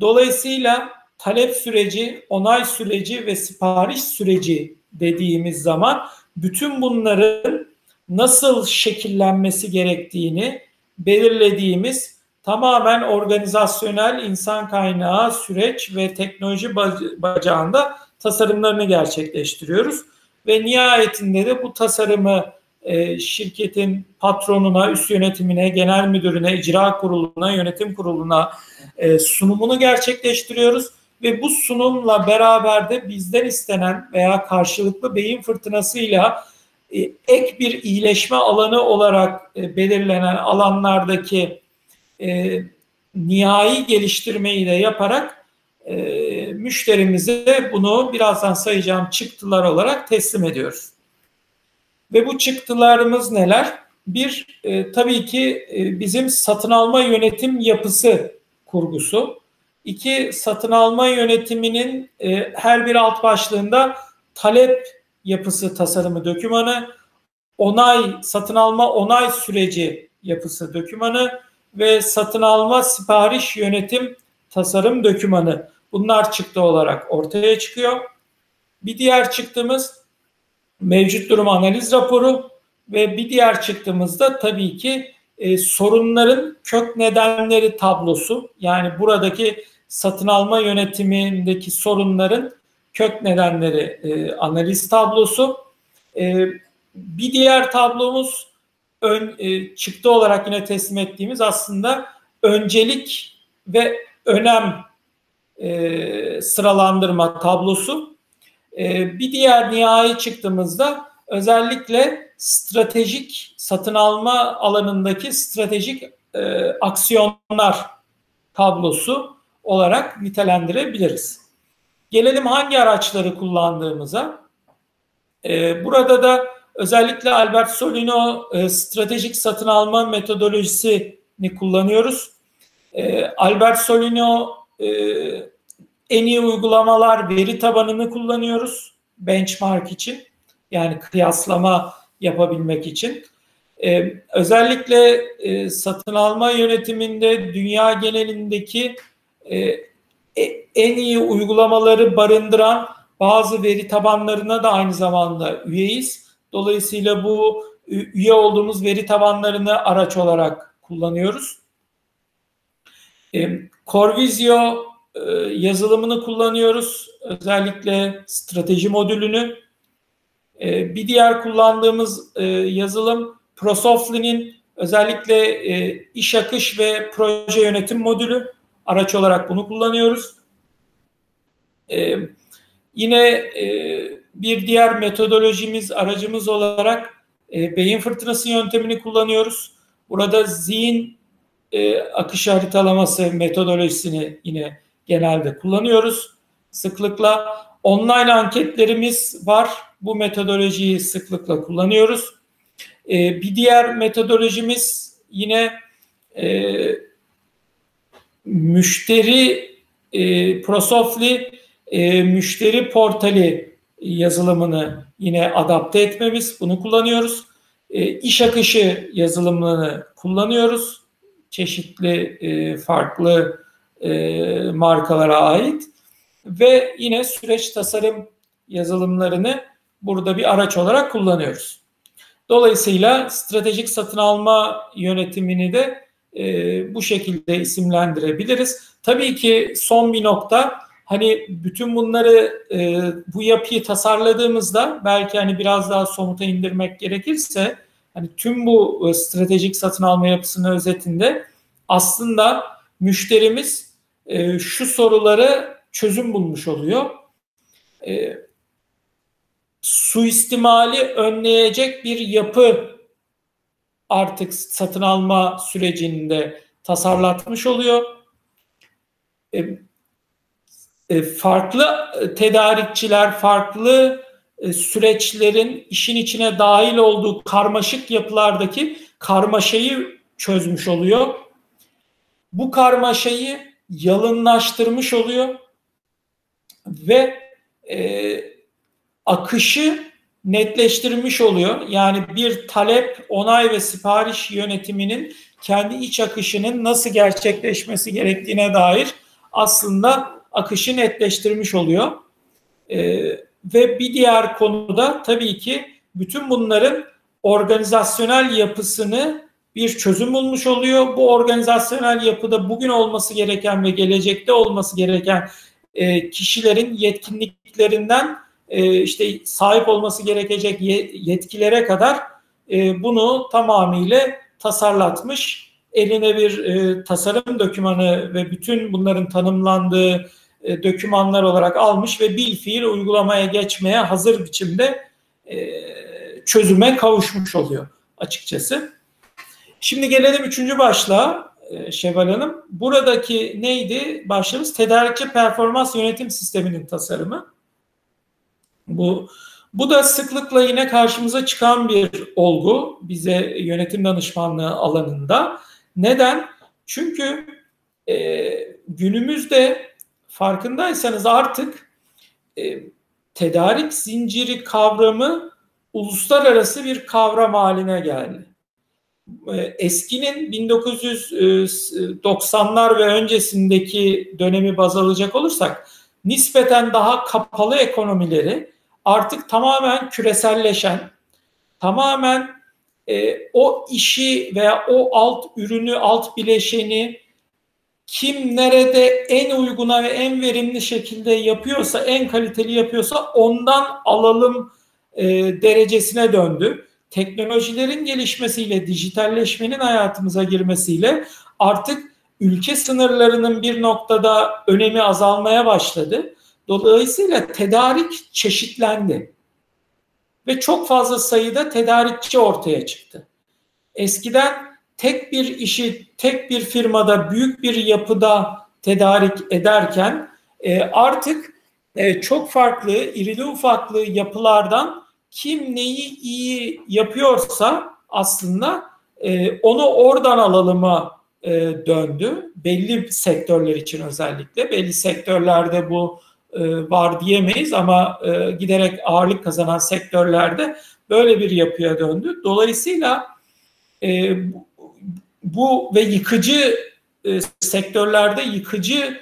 Dolayısıyla talep süreci, onay süreci ve sipariş süreci dediğimiz zaman bütün bunların nasıl şekillenmesi gerektiğini belirlediğimiz tamamen organizasyonel insan kaynağı süreç ve teknoloji bacağında tasarımlarını gerçekleştiriyoruz. Ve nihayetinde de bu tasarımı e, şirketin patronuna, üst yönetimine, genel müdürüne, icra kuruluna, yönetim kuruluna e, sunumunu gerçekleştiriyoruz ve bu sunumla beraber de bizden istenen veya karşılıklı beyin fırtınasıyla e, ek bir iyileşme alanı olarak belirlenen alanlardaki e, nihai geliştirmeyi de yaparak müşterimize bunu birazdan sayacağım çıktılar olarak teslim ediyoruz. Ve bu çıktılarımız neler? Bir, e, tabii ki e, bizim satın alma yönetim yapısı kurgusu. İki, satın alma yönetiminin e, her bir alt başlığında talep yapısı tasarımı dokümanı, onay, satın alma onay süreci yapısı dokümanı ve satın alma sipariş yönetim tasarım dokümanı. Bunlar çıktı olarak ortaya çıkıyor. Bir diğer çıktığımız mevcut durum analiz raporu ve bir diğer çıktığımızda tabii ki e, sorunların kök nedenleri tablosu. Yani buradaki satın alma yönetimindeki sorunların kök nedenleri e, analiz tablosu. E, bir diğer tablomuz ön, e, çıktı olarak yine teslim ettiğimiz aslında öncelik ve önem e, sıralandırma tablosu. E, bir diğer nihai çıktığımızda özellikle stratejik satın alma alanındaki stratejik e, aksiyonlar tablosu olarak nitelendirebiliriz. Gelelim hangi araçları kullandığımıza. Ee, burada da özellikle Albert Solino e, stratejik satın alma metodolojisini kullanıyoruz. Ee, Albert Solino e, en iyi uygulamalar veri tabanını kullanıyoruz benchmark için. Yani kıyaslama yapabilmek için. Ee, özellikle e, satın alma yönetiminde dünya genelindeki e, e, en iyi uygulamaları barındıran bazı veri tabanlarına da aynı zamanda üyeyiz. Dolayısıyla bu üye olduğumuz veri tabanlarını araç olarak kullanıyoruz. E, Corvisio e, yazılımını kullanıyoruz. Özellikle strateji modülünü. Bir diğer kullandığımız yazılım Prosofli'nin özellikle iş akış ve proje yönetim modülü. Araç olarak bunu kullanıyoruz. Ee, yine e, bir diğer metodolojimiz, aracımız olarak e, beyin fırtınası yöntemini kullanıyoruz. Burada zihin e, akış haritalaması metodolojisini yine genelde kullanıyoruz. Sıklıkla online anketlerimiz var. Bu metodolojiyi sıklıkla kullanıyoruz. E, bir diğer metodolojimiz yine e, müşteri e, Prosofli e, müşteri portali yazılımını yine adapte etmemiz. Bunu kullanıyoruz. E, iş akışı yazılımını kullanıyoruz. Çeşitli e, farklı e, markalara ait. Ve yine süreç tasarım yazılımlarını burada bir araç olarak kullanıyoruz. Dolayısıyla stratejik satın alma yönetimini de e, bu şekilde isimlendirebiliriz. Tabii ki son bir nokta hani bütün bunları e, bu yapıyı tasarladığımızda belki hani biraz daha somuta indirmek gerekirse hani tüm bu e, stratejik satın alma yapısının özetinde aslında müşterimiz e, şu soruları çözüm bulmuş oluyor. E, suistimali önleyecek bir yapı artık satın alma sürecinde tasarlatmış oluyor. E, e, farklı tedarikçiler, farklı e, süreçlerin işin içine dahil olduğu karmaşık yapılardaki karmaşayı çözmüş oluyor. Bu karmaşayı yalınlaştırmış oluyor ve e, akışı netleştirmiş oluyor. Yani bir talep, onay ve sipariş yönetiminin kendi iç akışının nasıl gerçekleşmesi gerektiğine dair aslında akışı netleştirmiş oluyor. Ee, ve bir diğer konuda tabii ki bütün bunların organizasyonel yapısını bir çözüm bulmuş oluyor. Bu organizasyonel yapıda bugün olması gereken ve gelecekte olması gereken e, kişilerin yetkinliklerinden e, işte sahip olması gerekecek yetkilere kadar e, bunu tamamıyla tasarlatmış. Eline bir e, tasarım dokümanı ve bütün bunların tanımlandığı e, dokümanlar olarak almış ve bil fiil uygulamaya geçmeye hazır biçimde e, çözüme kavuşmuş oluyor açıkçası. Şimdi gelelim üçüncü başlığa e, Şevval Hanım. Buradaki neydi? Başlığımız tedarikçi performans yönetim sisteminin tasarımı. Bu bu da sıklıkla yine karşımıza çıkan bir olgu bize yönetim danışmanlığı alanında. Neden? Çünkü e, günümüzde farkındaysanız artık e, tedarik zinciri kavramı uluslararası bir kavram haline geldi. E, eskinin 1990'lar ve öncesindeki dönemi baz alacak olursak nispeten daha kapalı ekonomileri artık tamamen küreselleşen, tamamen e, o işi veya o alt ürünü, alt bileşeni kim nerede en uyguna ve en verimli şekilde yapıyorsa, en kaliteli yapıyorsa ondan alalım e, derecesine döndü. Teknolojilerin gelişmesiyle, dijitalleşmenin hayatımıza girmesiyle artık ülke sınırlarının bir noktada önemi azalmaya başladı. Dolayısıyla tedarik çeşitlendi. Ve çok fazla sayıda tedarikçi ortaya çıktı. Eskiden tek bir işi tek bir firmada büyük bir yapıda tedarik ederken e, artık e, çok farklı irili ufaklı yapılardan kim neyi iyi yapıyorsa aslında e, onu oradan alalıma e, döndü. Belli sektörler için özellikle belli sektörlerde bu e, var diyemeyiz ama e, giderek ağırlık kazanan sektörlerde böyle bir yapıya döndü. Dolayısıyla e, bu ve yıkıcı sektörlerde yıkıcı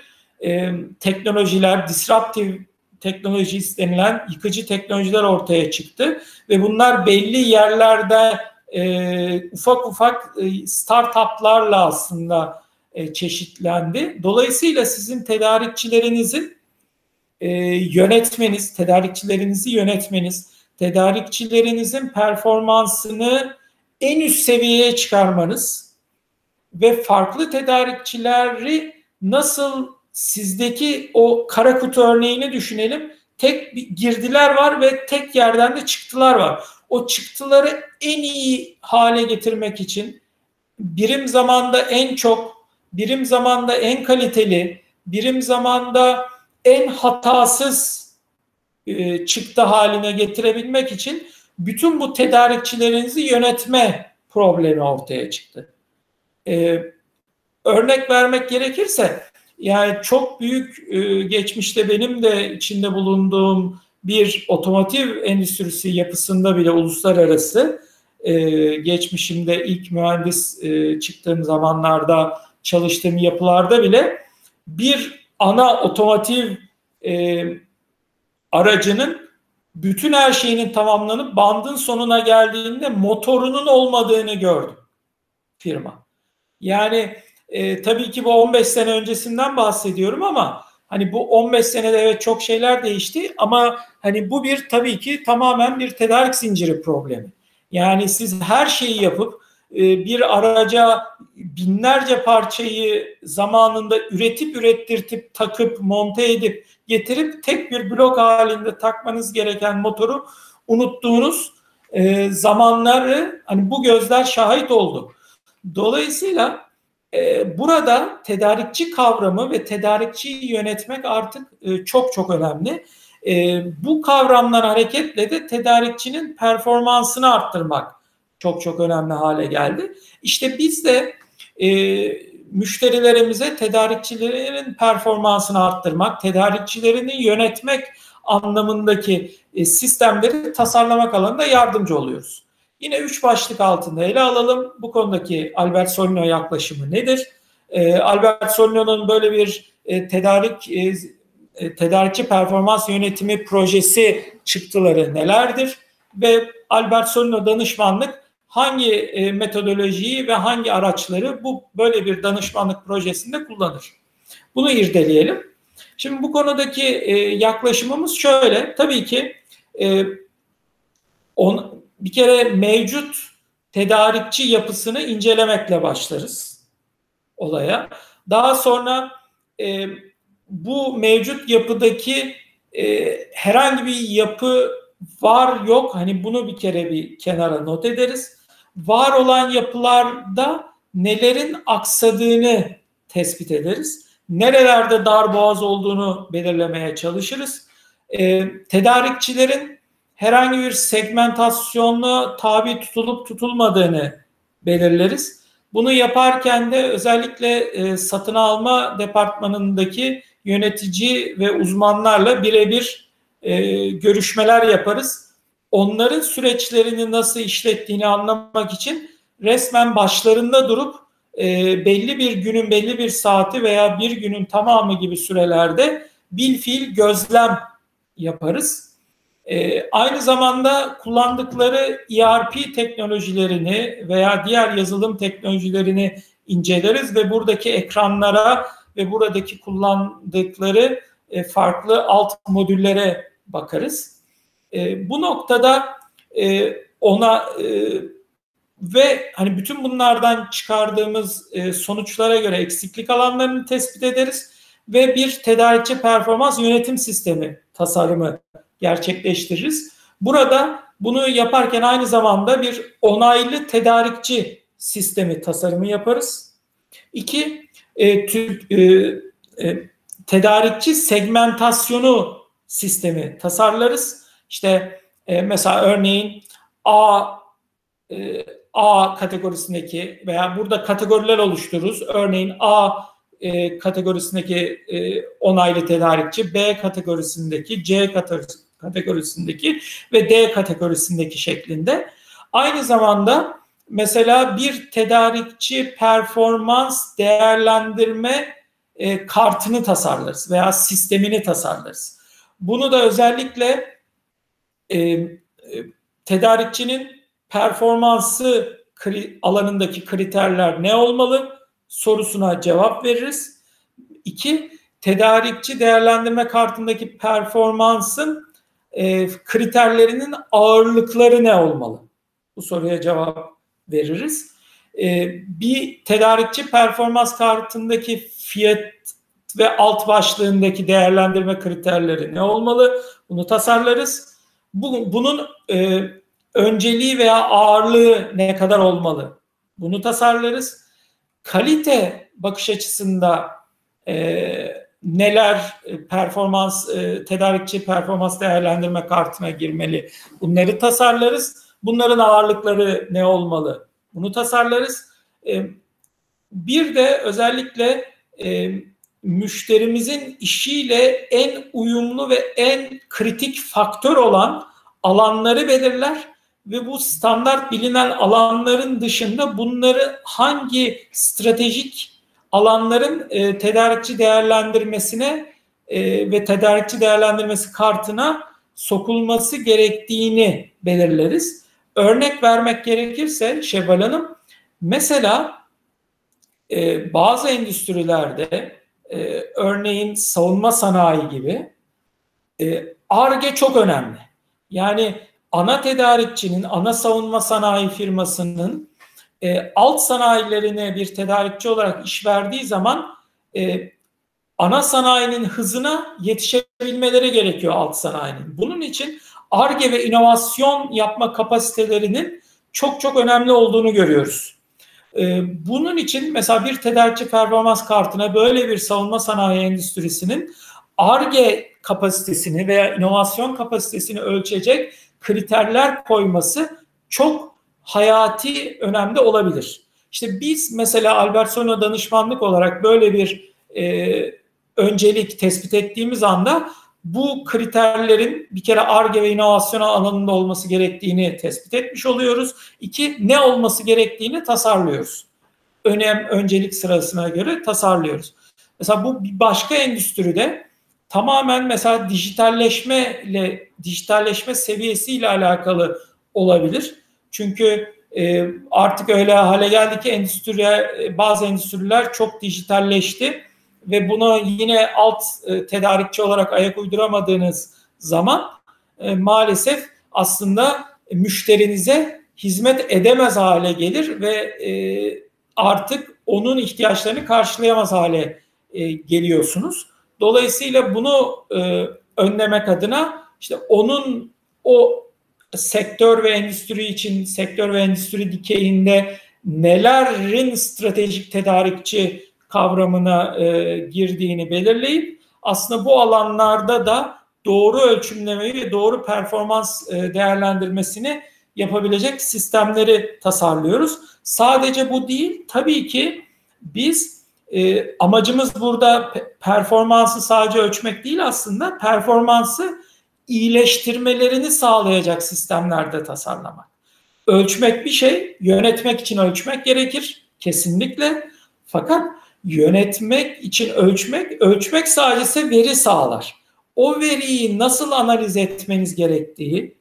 teknolojiler, disruptive teknoloji denilen yıkıcı teknolojiler ortaya çıktı ve bunlar belli yerlerde ufak ufak startuplarla aslında çeşitlendi. Dolayısıyla sizin tedarikçilerinizin e, yönetmeniz, tedarikçilerinizi yönetmeniz, tedarikçilerinizin performansını en üst seviyeye çıkarmanız ve farklı tedarikçileri nasıl sizdeki o kara kutu örneğini düşünelim. Tek girdiler var ve tek yerden de çıktılar var. O çıktıları en iyi hale getirmek için birim zamanda en çok, birim zamanda en kaliteli, birim zamanda en hatasız e, çıktı haline getirebilmek için bütün bu tedarikçilerinizi yönetme problemi ortaya çıktı. E, örnek vermek gerekirse yani çok büyük e, geçmişte benim de içinde bulunduğum bir otomotiv endüstrisi yapısında bile uluslararası e, geçmişimde ilk mühendis e, çıktığım zamanlarda çalıştığım yapılarda bile bir ana otomotiv aracının bütün her şeyinin tamamlanıp bandın sonuna geldiğinde motorunun olmadığını gördüm firma. Yani e, tabii ki bu 15 sene öncesinden bahsediyorum ama hani bu 15 senede evet çok şeyler değişti ama hani bu bir tabii ki tamamen bir tedarik zinciri problemi. Yani siz her şeyi yapıp e, bir araca binlerce parçayı zamanında üretip ürettirtip takıp monte edip getirip tek bir blok halinde takmanız gereken motoru unuttuğunuz e, zamanları hani bu gözler şahit oldu. Dolayısıyla burada tedarikçi kavramı ve tedarikçiyi yönetmek artık e, çok çok önemli. E, bu kavramdan hareketle de tedarikçinin performansını arttırmak çok çok önemli hale geldi. İşte biz de e, müşterilerimize tedarikçilerin performansını arttırmak, tedarikçilerini yönetmek anlamındaki e, sistemleri tasarlamak alanında yardımcı oluyoruz. Yine üç başlık altında ele alalım. Bu konudaki Albert Solino yaklaşımı nedir? E, Albert Solino'nun böyle bir e, tedarik e, e tedarikçi performans yönetimi projesi çıktıları nelerdir? Ve Albert Solino danışmanlık hangi e, metodolojiyi ve hangi araçları bu böyle bir danışmanlık projesinde kullanır. Bunu irdeleyelim. Şimdi bu konudaki e, yaklaşımımız şöyle. Tabii ki e, on, bir kere mevcut tedarikçi yapısını incelemekle başlarız olaya. Daha sonra e, bu mevcut yapıdaki e, herhangi bir yapı var yok hani bunu bir kere bir kenara not ederiz. Var olan yapılarda nelerin aksadığını tespit ederiz. Nerelerde dar boğaz olduğunu belirlemeye çalışırız. E, tedarikçilerin herhangi bir segmentasyonla tabi tutulup tutulmadığını belirleriz. Bunu yaparken de özellikle e, satın alma departmanındaki yönetici ve uzmanlarla birebir e, görüşmeler yaparız. Onların süreçlerini nasıl işlettiğini anlamak için resmen başlarında durup e, belli bir günün belli bir saati veya bir günün tamamı gibi sürelerde bil fiil gözlem yaparız. E, aynı zamanda kullandıkları ERP teknolojilerini veya diğer yazılım teknolojilerini inceleriz ve buradaki ekranlara ve buradaki kullandıkları e, farklı alt modüllere bakarız. E, bu noktada e, ona e, ve hani bütün bunlardan çıkardığımız e, sonuçlara göre eksiklik alanlarını tespit ederiz ve bir tedarikçi performans yönetim sistemi tasarımı gerçekleştiririz. Burada bunu yaparken aynı zamanda bir onaylı tedarikçi sistemi tasarımı yaparız. İki, e, tüp, e, e, tedarikçi segmentasyonu sistemi tasarlarız. İşte e, mesela örneğin A e, A kategorisindeki veya burada kategoriler oluştururuz. Örneğin A e, kategorisindeki e, onaylı tedarikçi, B kategorisindeki, C kategorisindeki ve D kategorisindeki şeklinde. Aynı zamanda mesela bir tedarikçi performans değerlendirme e, kartını tasarlarız veya sistemini tasarlarız. Bunu da özellikle e, e, tedarikçinin performansı kri, alanındaki kriterler ne olmalı sorusuna cevap veririz. İki, tedarikçi değerlendirme kartındaki performansın e, kriterlerinin ağırlıkları ne olmalı? Bu soruya cevap veririz. E, bir tedarikçi performans kartındaki fiyat ve alt başlığındaki değerlendirme kriterleri ne olmalı? Bunu tasarlarız. Bu, bunun e, önceliği veya ağırlığı ne kadar olmalı? Bunu tasarlarız. Kalite bakış açısında e, neler e, performans e, tedarikçi performans değerlendirme kartına girmeli? Bunları tasarlarız. Bunların ağırlıkları ne olmalı? Bunu tasarlarız. E, bir de özellikle müşterimizin işiyle en uyumlu ve en kritik faktör olan alanları belirler ve bu standart bilinen alanların dışında bunları hangi stratejik alanların e, tedarikçi değerlendirmesine e, ve tedarikçi değerlendirmesi kartına sokulması gerektiğini belirleriz. Örnek vermek gerekirse Şevval Hanım, mesela e, bazı endüstrilerde e, örneğin savunma sanayi gibi ARGE e, çok önemli. Yani ana tedarikçinin, ana savunma sanayi firmasının e, alt sanayilerine bir tedarikçi olarak iş verdiği zaman e, ana sanayinin hızına yetişebilmeleri gerekiyor alt sanayinin. Bunun için ARGE ve inovasyon yapma kapasitelerinin çok çok önemli olduğunu görüyoruz. E, bunun için mesela bir tedarikçi performans kartına böyle bir savunma sanayi endüstrisinin ARGE kapasitesini veya inovasyon kapasitesini ölçecek kriterler koyması çok hayati önemli olabilir. İşte biz mesela Albertson'a danışmanlık olarak böyle bir e, öncelik tespit ettiğimiz anda bu kriterlerin bir kere ARGE ve inovasyon alanında olması gerektiğini tespit etmiş oluyoruz. İki, ne olması gerektiğini tasarlıyoruz. Önem, öncelik sırasına göre tasarlıyoruz. Mesela bu bir başka endüstride tamamen mesela dijitalleşme ile dijitalleşme seviyesiyle alakalı olabilir. Çünkü e, artık öyle hale geldi ki endüstriye bazı endüstriler çok dijitalleşti ve bunu yine alt e, tedarikçi olarak ayak uyduramadığınız zaman e, maalesef aslında müşterinize hizmet edemez hale gelir ve e, artık onun ihtiyaçlarını karşılayamaz hale e, geliyorsunuz. Dolayısıyla bunu e, önlemek adına işte onun o sektör ve endüstri için sektör ve endüstri dikeyinde nelerin stratejik tedarikçi kavramına e, girdiğini belirleyip aslında bu alanlarda da doğru ölçümlemeyi ve doğru performans e, değerlendirmesini yapabilecek sistemleri tasarlıyoruz. Sadece bu değil, tabii ki biz e, amacımız burada performansı sadece ölçmek değil aslında performansı iyileştirmelerini sağlayacak sistemlerde tasarlamak. Ölçmek bir şey, yönetmek için ölçmek gerekir kesinlikle. Fakat yönetmek için ölçmek, ölçmek sadece veri sağlar. O veriyi nasıl analiz etmeniz gerektiği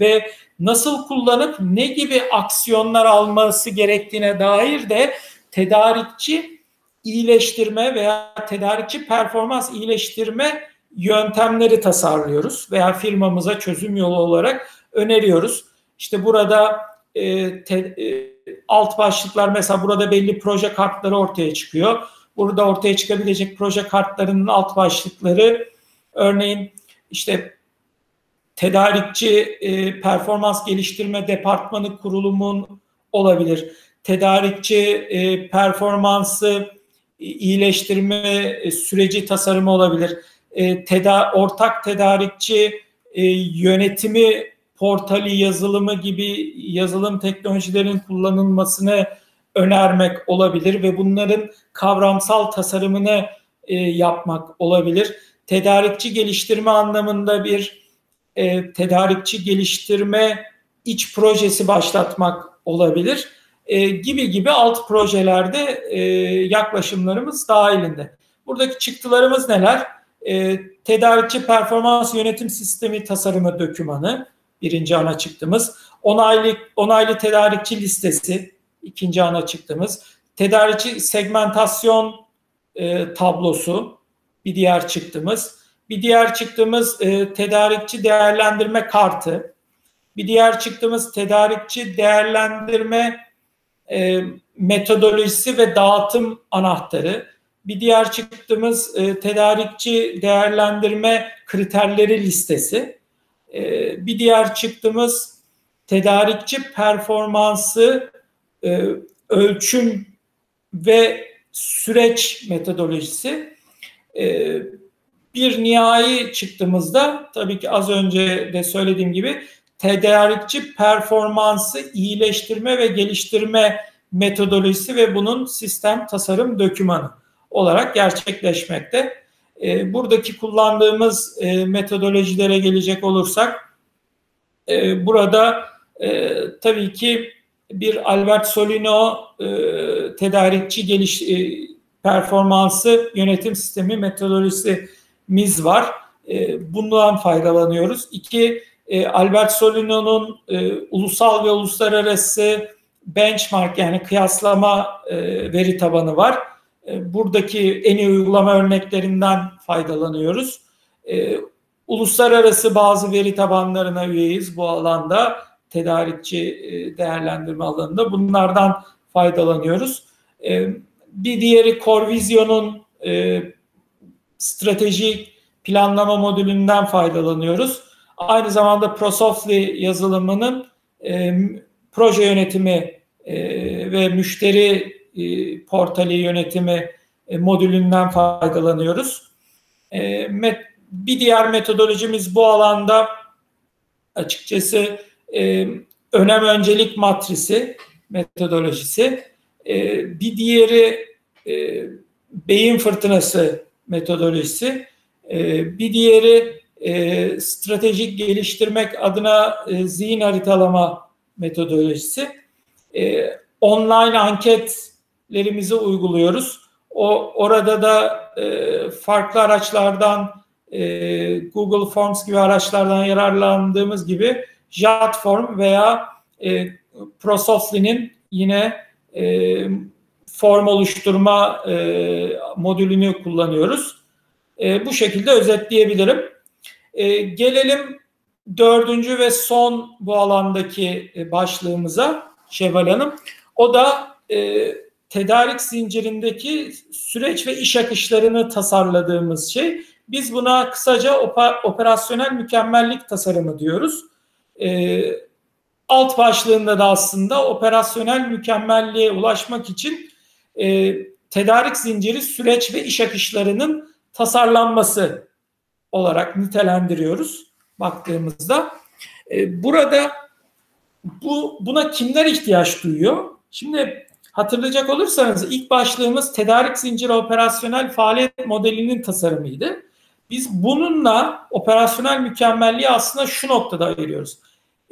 ve nasıl kullanıp ne gibi aksiyonlar alması gerektiğine dair de tedarikçi iyileştirme veya tedarikçi performans iyileştirme yöntemleri tasarlıyoruz veya firmamıza çözüm yolu olarak öneriyoruz. İşte burada e, te, e, alt başlıklar mesela burada belli proje kartları ortaya çıkıyor. Burada ortaya çıkabilecek proje kartlarının alt başlıkları örneğin işte tedarikçi e, performans geliştirme departmanı kurulumun olabilir. Tedarikçi e, performansı iyileştirme e, süreci tasarımı olabilir. E, teda ortak tedarikçi e, yönetimi portali yazılımı gibi yazılım teknolojilerin kullanılmasını önermek olabilir ve bunların kavramsal tasarımını e, yapmak olabilir. Tedarikçi geliştirme anlamında bir e, tedarikçi geliştirme iç projesi başlatmak olabilir e, gibi gibi alt projelerde e, yaklaşımlarımız dahilinde. Buradaki çıktılarımız neler? E, tedarikçi performans yönetim sistemi tasarımı dokümanı birinci ana çıktığımız. Onaylı, onaylı tedarikçi listesi ikinci ana çıktığımız. Tedarikçi segmentasyon e, tablosu bir diğer çıktığımız. Bir diğer çıktığımız e, tedarikçi değerlendirme kartı. Bir diğer çıktığımız tedarikçi değerlendirme e, metodolojisi ve dağıtım anahtarı. Bir diğer çıktığımız e, tedarikçi değerlendirme kriterleri listesi. E, bir diğer çıktığımız tedarikçi performansı e, ölçüm ve süreç metodolojisi. E, bir nihai çıktığımızda tabii ki az önce de söylediğim gibi tedarikçi performansı iyileştirme ve geliştirme metodolojisi ve bunun sistem tasarım dokümanı olarak gerçekleşmekte. E, buradaki kullandığımız e, metodolojilere gelecek olursak e, burada tabii ki bir Albert Solino e, tedarikçi geliş performansı yönetim sistemi metodolojimiz var. Bundan faydalanıyoruz. İki Albert Solino'nun ulusal ve uluslararası benchmark yani kıyaslama e, veri tabanı var. E, buradaki en iyi uygulama örneklerinden faydalanıyoruz. E, uluslararası bazı veri tabanlarına üyeyiz bu alanda tedarikçi e, değerlendirme alanında bunlardan faydalanıyoruz. Bir diğeri Corvision'un stratejik planlama modülünden faydalanıyoruz. Aynı zamanda ProSoftly yazılımının proje yönetimi ve müşteri e, portali yönetimi e, modülünden faydalanıyoruz. E, met, bir diğer metodolojimiz bu alanda açıkçası e, önem öncelik matrisi metodolojisi. E, bir diğeri e, beyin fırtınası metodolojisi. E, bir diğeri e, stratejik geliştirmek adına e, zihin haritalama metodolojisi. E, online anketlerimizi uyguluyoruz. O orada da e, farklı araçlardan e, Google Forms gibi araçlardan yararlandığımız gibi JotForm veya e, ProSoftly'nin yine e, form oluşturma e, modülünü kullanıyoruz. E, bu şekilde özetleyebilirim. E, gelelim dördüncü ve son bu alandaki e, başlığımıza Şevval Hanım. O da e, tedarik zincirindeki süreç ve iş akışlarını tasarladığımız şey. Biz buna kısaca operasyonel mükemmellik tasarımı diyoruz. E, alt başlığında da aslında operasyonel mükemmelliğe ulaşmak için e, tedarik zinciri süreç ve iş akışlarının tasarlanması olarak nitelendiriyoruz baktığımızda. E, burada bu buna kimler ihtiyaç duyuyor? Şimdi hatırlayacak olursanız ilk başlığımız tedarik zinciri operasyonel faaliyet modelinin tasarımıydı. Biz bununla operasyonel mükemmelliği aslında şu noktada ayırıyoruz.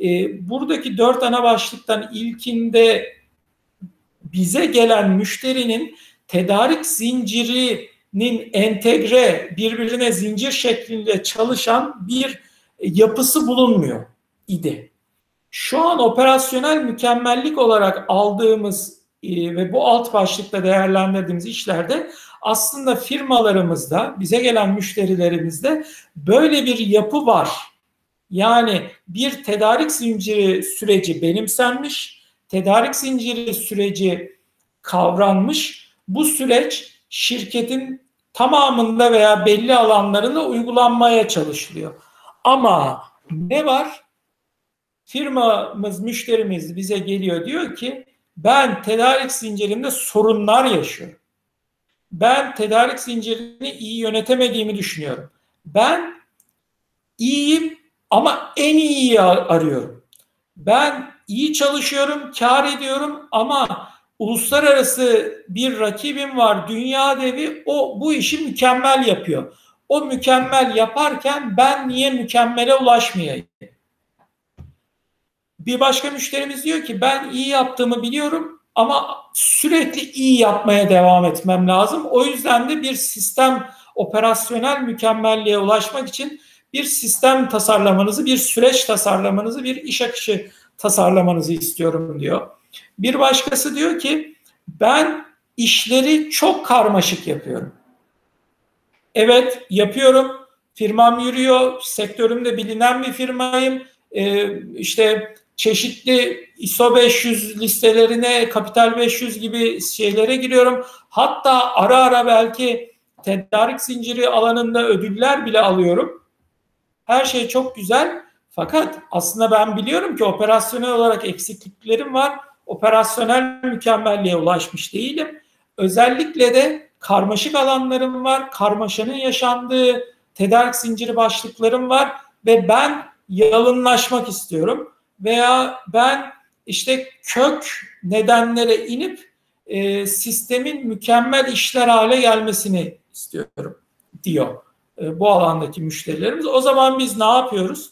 E, buradaki dört ana başlıktan ilkinde bize gelen müşterinin tedarik zincirinin entegre birbirine zincir şeklinde çalışan bir yapısı bulunmuyor idi. Şu an operasyonel mükemmellik olarak aldığımız e, ve bu alt başlıkta değerlendirdiğimiz işlerde aslında firmalarımızda, bize gelen müşterilerimizde böyle bir yapı var. Yani bir tedarik zinciri süreci benimsenmiş, tedarik zinciri süreci kavranmış. Bu süreç şirketin tamamında veya belli alanlarında uygulanmaya çalışılıyor. Ama ne var? Firmamız, müşterimiz bize geliyor diyor ki ben tedarik zincirinde sorunlar yaşıyorum. Ben tedarik zincirini iyi yönetemediğimi düşünüyorum. Ben iyiyim ama en iyiyi arıyorum. Ben iyi çalışıyorum, kar ediyorum ama uluslararası bir rakibim var, dünya devi o bu işi mükemmel yapıyor. O mükemmel yaparken ben niye mükemmele ulaşmayayım? Bir başka müşterimiz diyor ki ben iyi yaptığımı biliyorum ama sürekli iyi yapmaya devam etmem lazım. O yüzden de bir sistem operasyonel mükemmelliğe ulaşmak için bir sistem tasarlamanızı, bir süreç tasarlamanızı, bir iş akışı tasarlamanızı istiyorum diyor. Bir başkası diyor ki ben işleri çok karmaşık yapıyorum. Evet yapıyorum. Firmam yürüyor. Sektörümde bilinen bir firmayım. Ee, işte çeşitli ISO 500 listelerine, Kapital 500 gibi şeylere giriyorum. Hatta ara ara belki tedarik zinciri alanında ödüller bile alıyorum. Her şey çok güzel. Fakat aslında ben biliyorum ki operasyonel olarak eksikliklerim var. Operasyonel mükemmelliğe ulaşmış değilim. Özellikle de karmaşık alanlarım var. Karmaşanın yaşandığı tedarik zinciri başlıklarım var ve ben yalınlaşmak istiyorum veya ben işte kök nedenlere inip e, sistemin mükemmel işler hale gelmesini istiyorum diyor e, bu alandaki müşterilerimiz. O zaman biz ne yapıyoruz?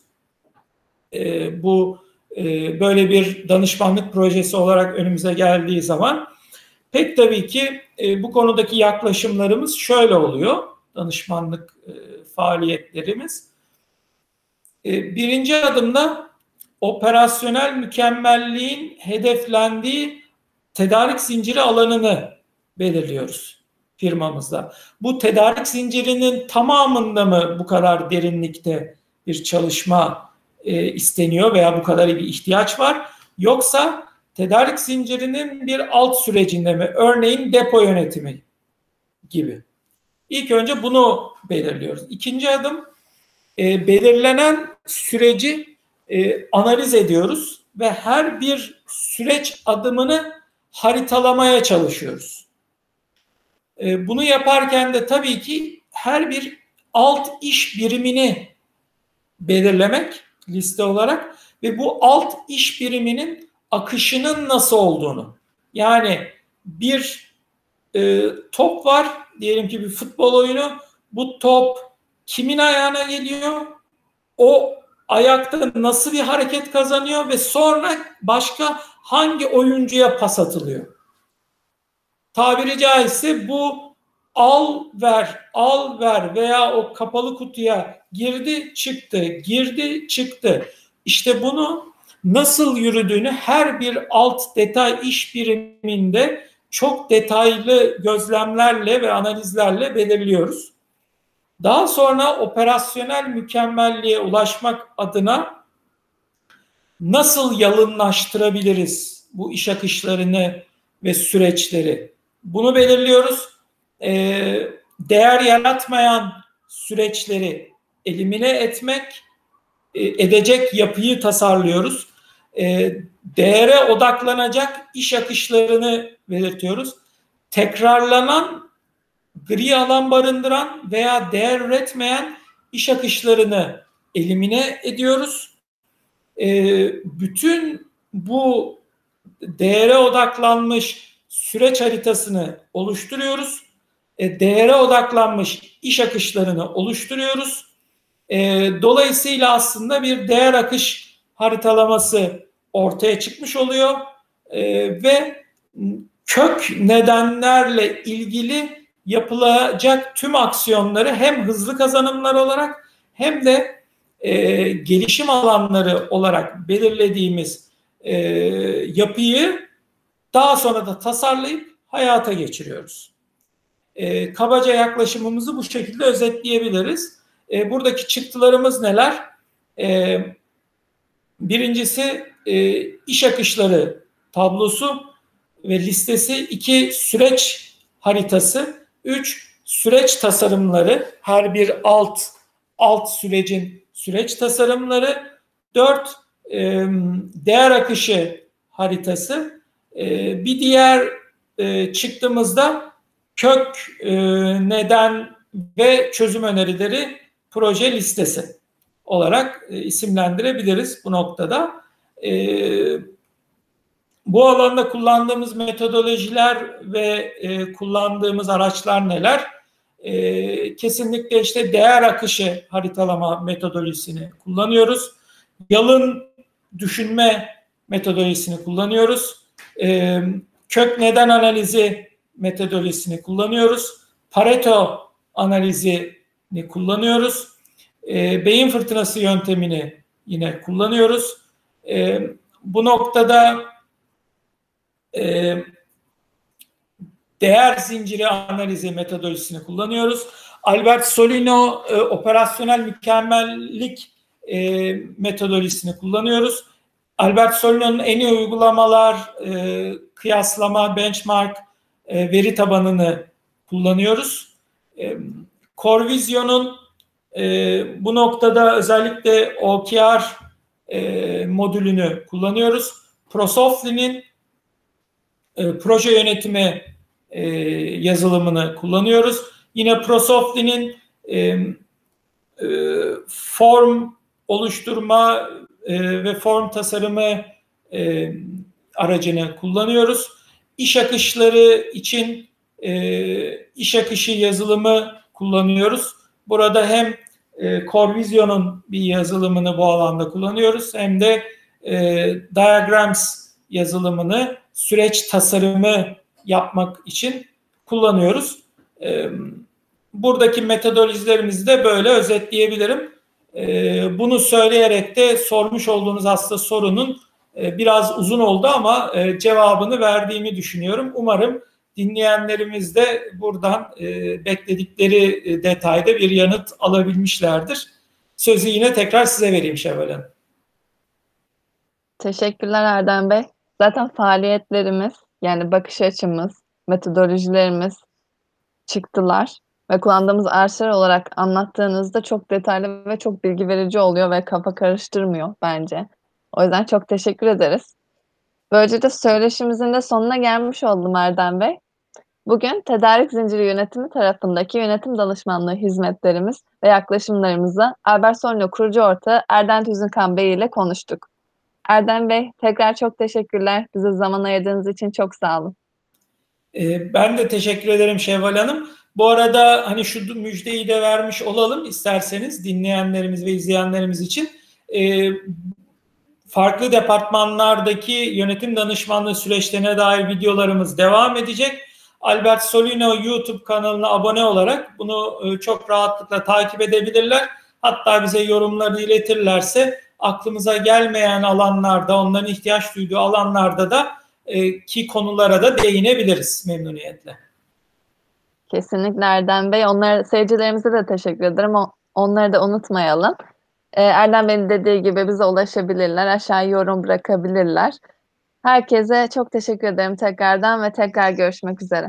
E, bu e, böyle bir danışmanlık projesi olarak önümüze geldiği zaman pek tabii ki e, bu konudaki yaklaşımlarımız şöyle oluyor. Danışmanlık e, faaliyetlerimiz. E, birinci adımda operasyonel mükemmelliğin hedeflendiği tedarik zinciri alanını belirliyoruz firmamızda. Bu tedarik zincirinin tamamında mı bu kadar derinlikte bir çalışma e, isteniyor veya bu kadar bir ihtiyaç var? Yoksa tedarik zincirinin bir alt sürecinde mi? Örneğin depo yönetimi gibi. İlk önce bunu belirliyoruz. İkinci adım e, belirlenen süreci e, analiz ediyoruz ve her bir süreç adımını haritalamaya çalışıyoruz. E, bunu yaparken de tabii ki her bir alt iş birimini belirlemek liste olarak ve bu alt iş biriminin akışının nasıl olduğunu yani bir e, top var diyelim ki bir futbol oyunu bu top kimin ayağına geliyor o ayakta nasıl bir hareket kazanıyor ve sonra başka hangi oyuncuya pas atılıyor? Tabiri caizse bu al ver, al ver veya o kapalı kutuya girdi çıktı, girdi çıktı. İşte bunu nasıl yürüdüğünü her bir alt detay iş biriminde çok detaylı gözlemlerle ve analizlerle belirliyoruz. Daha sonra operasyonel mükemmelliğe ulaşmak adına nasıl yalınlaştırabiliriz bu iş akışlarını ve süreçleri? Bunu belirliyoruz. Ee, değer yaratmayan süreçleri elimine etmek, e, edecek yapıyı tasarlıyoruz. E, değere odaklanacak iş akışlarını belirtiyoruz. Tekrarlanan, gri alan barındıran veya değer üretmeyen iş akışlarını elimine ediyoruz. E, bütün bu değere odaklanmış süreç haritasını oluşturuyoruz. E, değere odaklanmış iş akışlarını oluşturuyoruz. E, dolayısıyla aslında bir değer akış haritalaması ortaya çıkmış oluyor e, ve kök nedenlerle ilgili yapılacak tüm aksiyonları hem hızlı kazanımlar olarak hem de e, gelişim alanları olarak belirlediğimiz e, yapıyı daha sonra da tasarlayıp hayata geçiriyoruz. E, kabaca yaklaşımımızı bu şekilde özetleyebiliriz. E, buradaki çıktılarımız neler? E, birincisi e, iş akışları tablosu ve listesi, iki süreç haritası, üç süreç tasarımları, her bir alt alt sürecin süreç tasarımları, dört e, değer akışı haritası, e, bir diğer e, çıktığımızda kök e, neden ve çözüm önerileri proje listesi olarak e, isimlendirebiliriz bu noktada. E, bu alanda kullandığımız metodolojiler ve e, kullandığımız araçlar neler? E, kesinlikle işte değer akışı haritalama metodolojisini kullanıyoruz. Yalın düşünme metodolojisini kullanıyoruz. E, kök neden analizi metodolojisini kullanıyoruz. Pareto analizini kullanıyoruz. E, beyin fırtınası yöntemini yine kullanıyoruz. E, bu noktada e, değer zinciri analizi metodolojisini kullanıyoruz. Albert Solino e, operasyonel mükemmellik e, metodolojisini kullanıyoruz. Albert Solino'nun en iyi uygulamalar, e, kıyaslama, benchmark, e, veri tabanını kullanıyoruz. E, Corvision'un e, bu noktada özellikle OKR e, modülünü kullanıyoruz. Prosoftly'nin e, proje yönetimi e, yazılımını kullanıyoruz. Yine Prosoftly'nin e, e, form oluşturma e, ve form tasarımı e, aracını kullanıyoruz. İş akışları için e, iş akışı yazılımı kullanıyoruz. Burada hem e, Corvision'un bir yazılımını bu alanda kullanıyoruz hem de e, Diagrams yazılımını süreç tasarımı yapmak için kullanıyoruz. E, buradaki metodolojilerimizi de böyle özetleyebilirim. E, bunu söyleyerek de sormuş olduğunuz aslında sorunun e, biraz uzun oldu ama e, cevabını verdiğimi düşünüyorum. Umarım dinleyenlerimiz de buradan e, bekledikleri e, detayda bir yanıt alabilmişlerdir. Sözü yine tekrar size vereyim Şevval Hanım. Teşekkürler Erdem Bey. Zaten faaliyetlerimiz, yani bakış açımız, metodolojilerimiz, çıktılar ve kullandığımız araçlar olarak anlattığınızda çok detaylı ve çok bilgi verici oluyor ve kafa karıştırmıyor bence. O yüzden çok teşekkür ederiz. Böylece söyleşimizin de sonuna gelmiş oldum Erdem Bey. Bugün tedarik zinciri yönetimi tarafındaki yönetim danışmanlığı hizmetlerimiz ve yaklaşımlarımızı Albert Solino kurucu ortağı Erdem Tüzünkan Bey ile konuştuk. Erdem Bey tekrar çok teşekkürler. Bize zaman ayırdığınız için çok sağ olun. Ee, ben de teşekkür ederim Şevval Hanım. Bu arada hani şu müjdeyi de vermiş olalım isterseniz dinleyenlerimiz ve izleyenlerimiz için. Ee, farklı departmanlardaki yönetim danışmanlığı süreçlerine dair videolarımız devam edecek. Albert Solino YouTube kanalına abone olarak bunu e, çok rahatlıkla takip edebilirler. Hatta bize yorumlarını iletirlerse aklımıza gelmeyen alanlarda, onların ihtiyaç duyduğu alanlarda da e, ki konulara da değinebiliriz memnuniyetle. Kesinlikle Erdem Bey. Onlara seyircilerimize de teşekkür ederim. O onları da unutmayalım. Eee, Erdem Bey'in dediği gibi bize ulaşabilirler, aşağıya yorum bırakabilirler. Herkese çok teşekkür ederim tekrardan ve tekrar görüşmek üzere.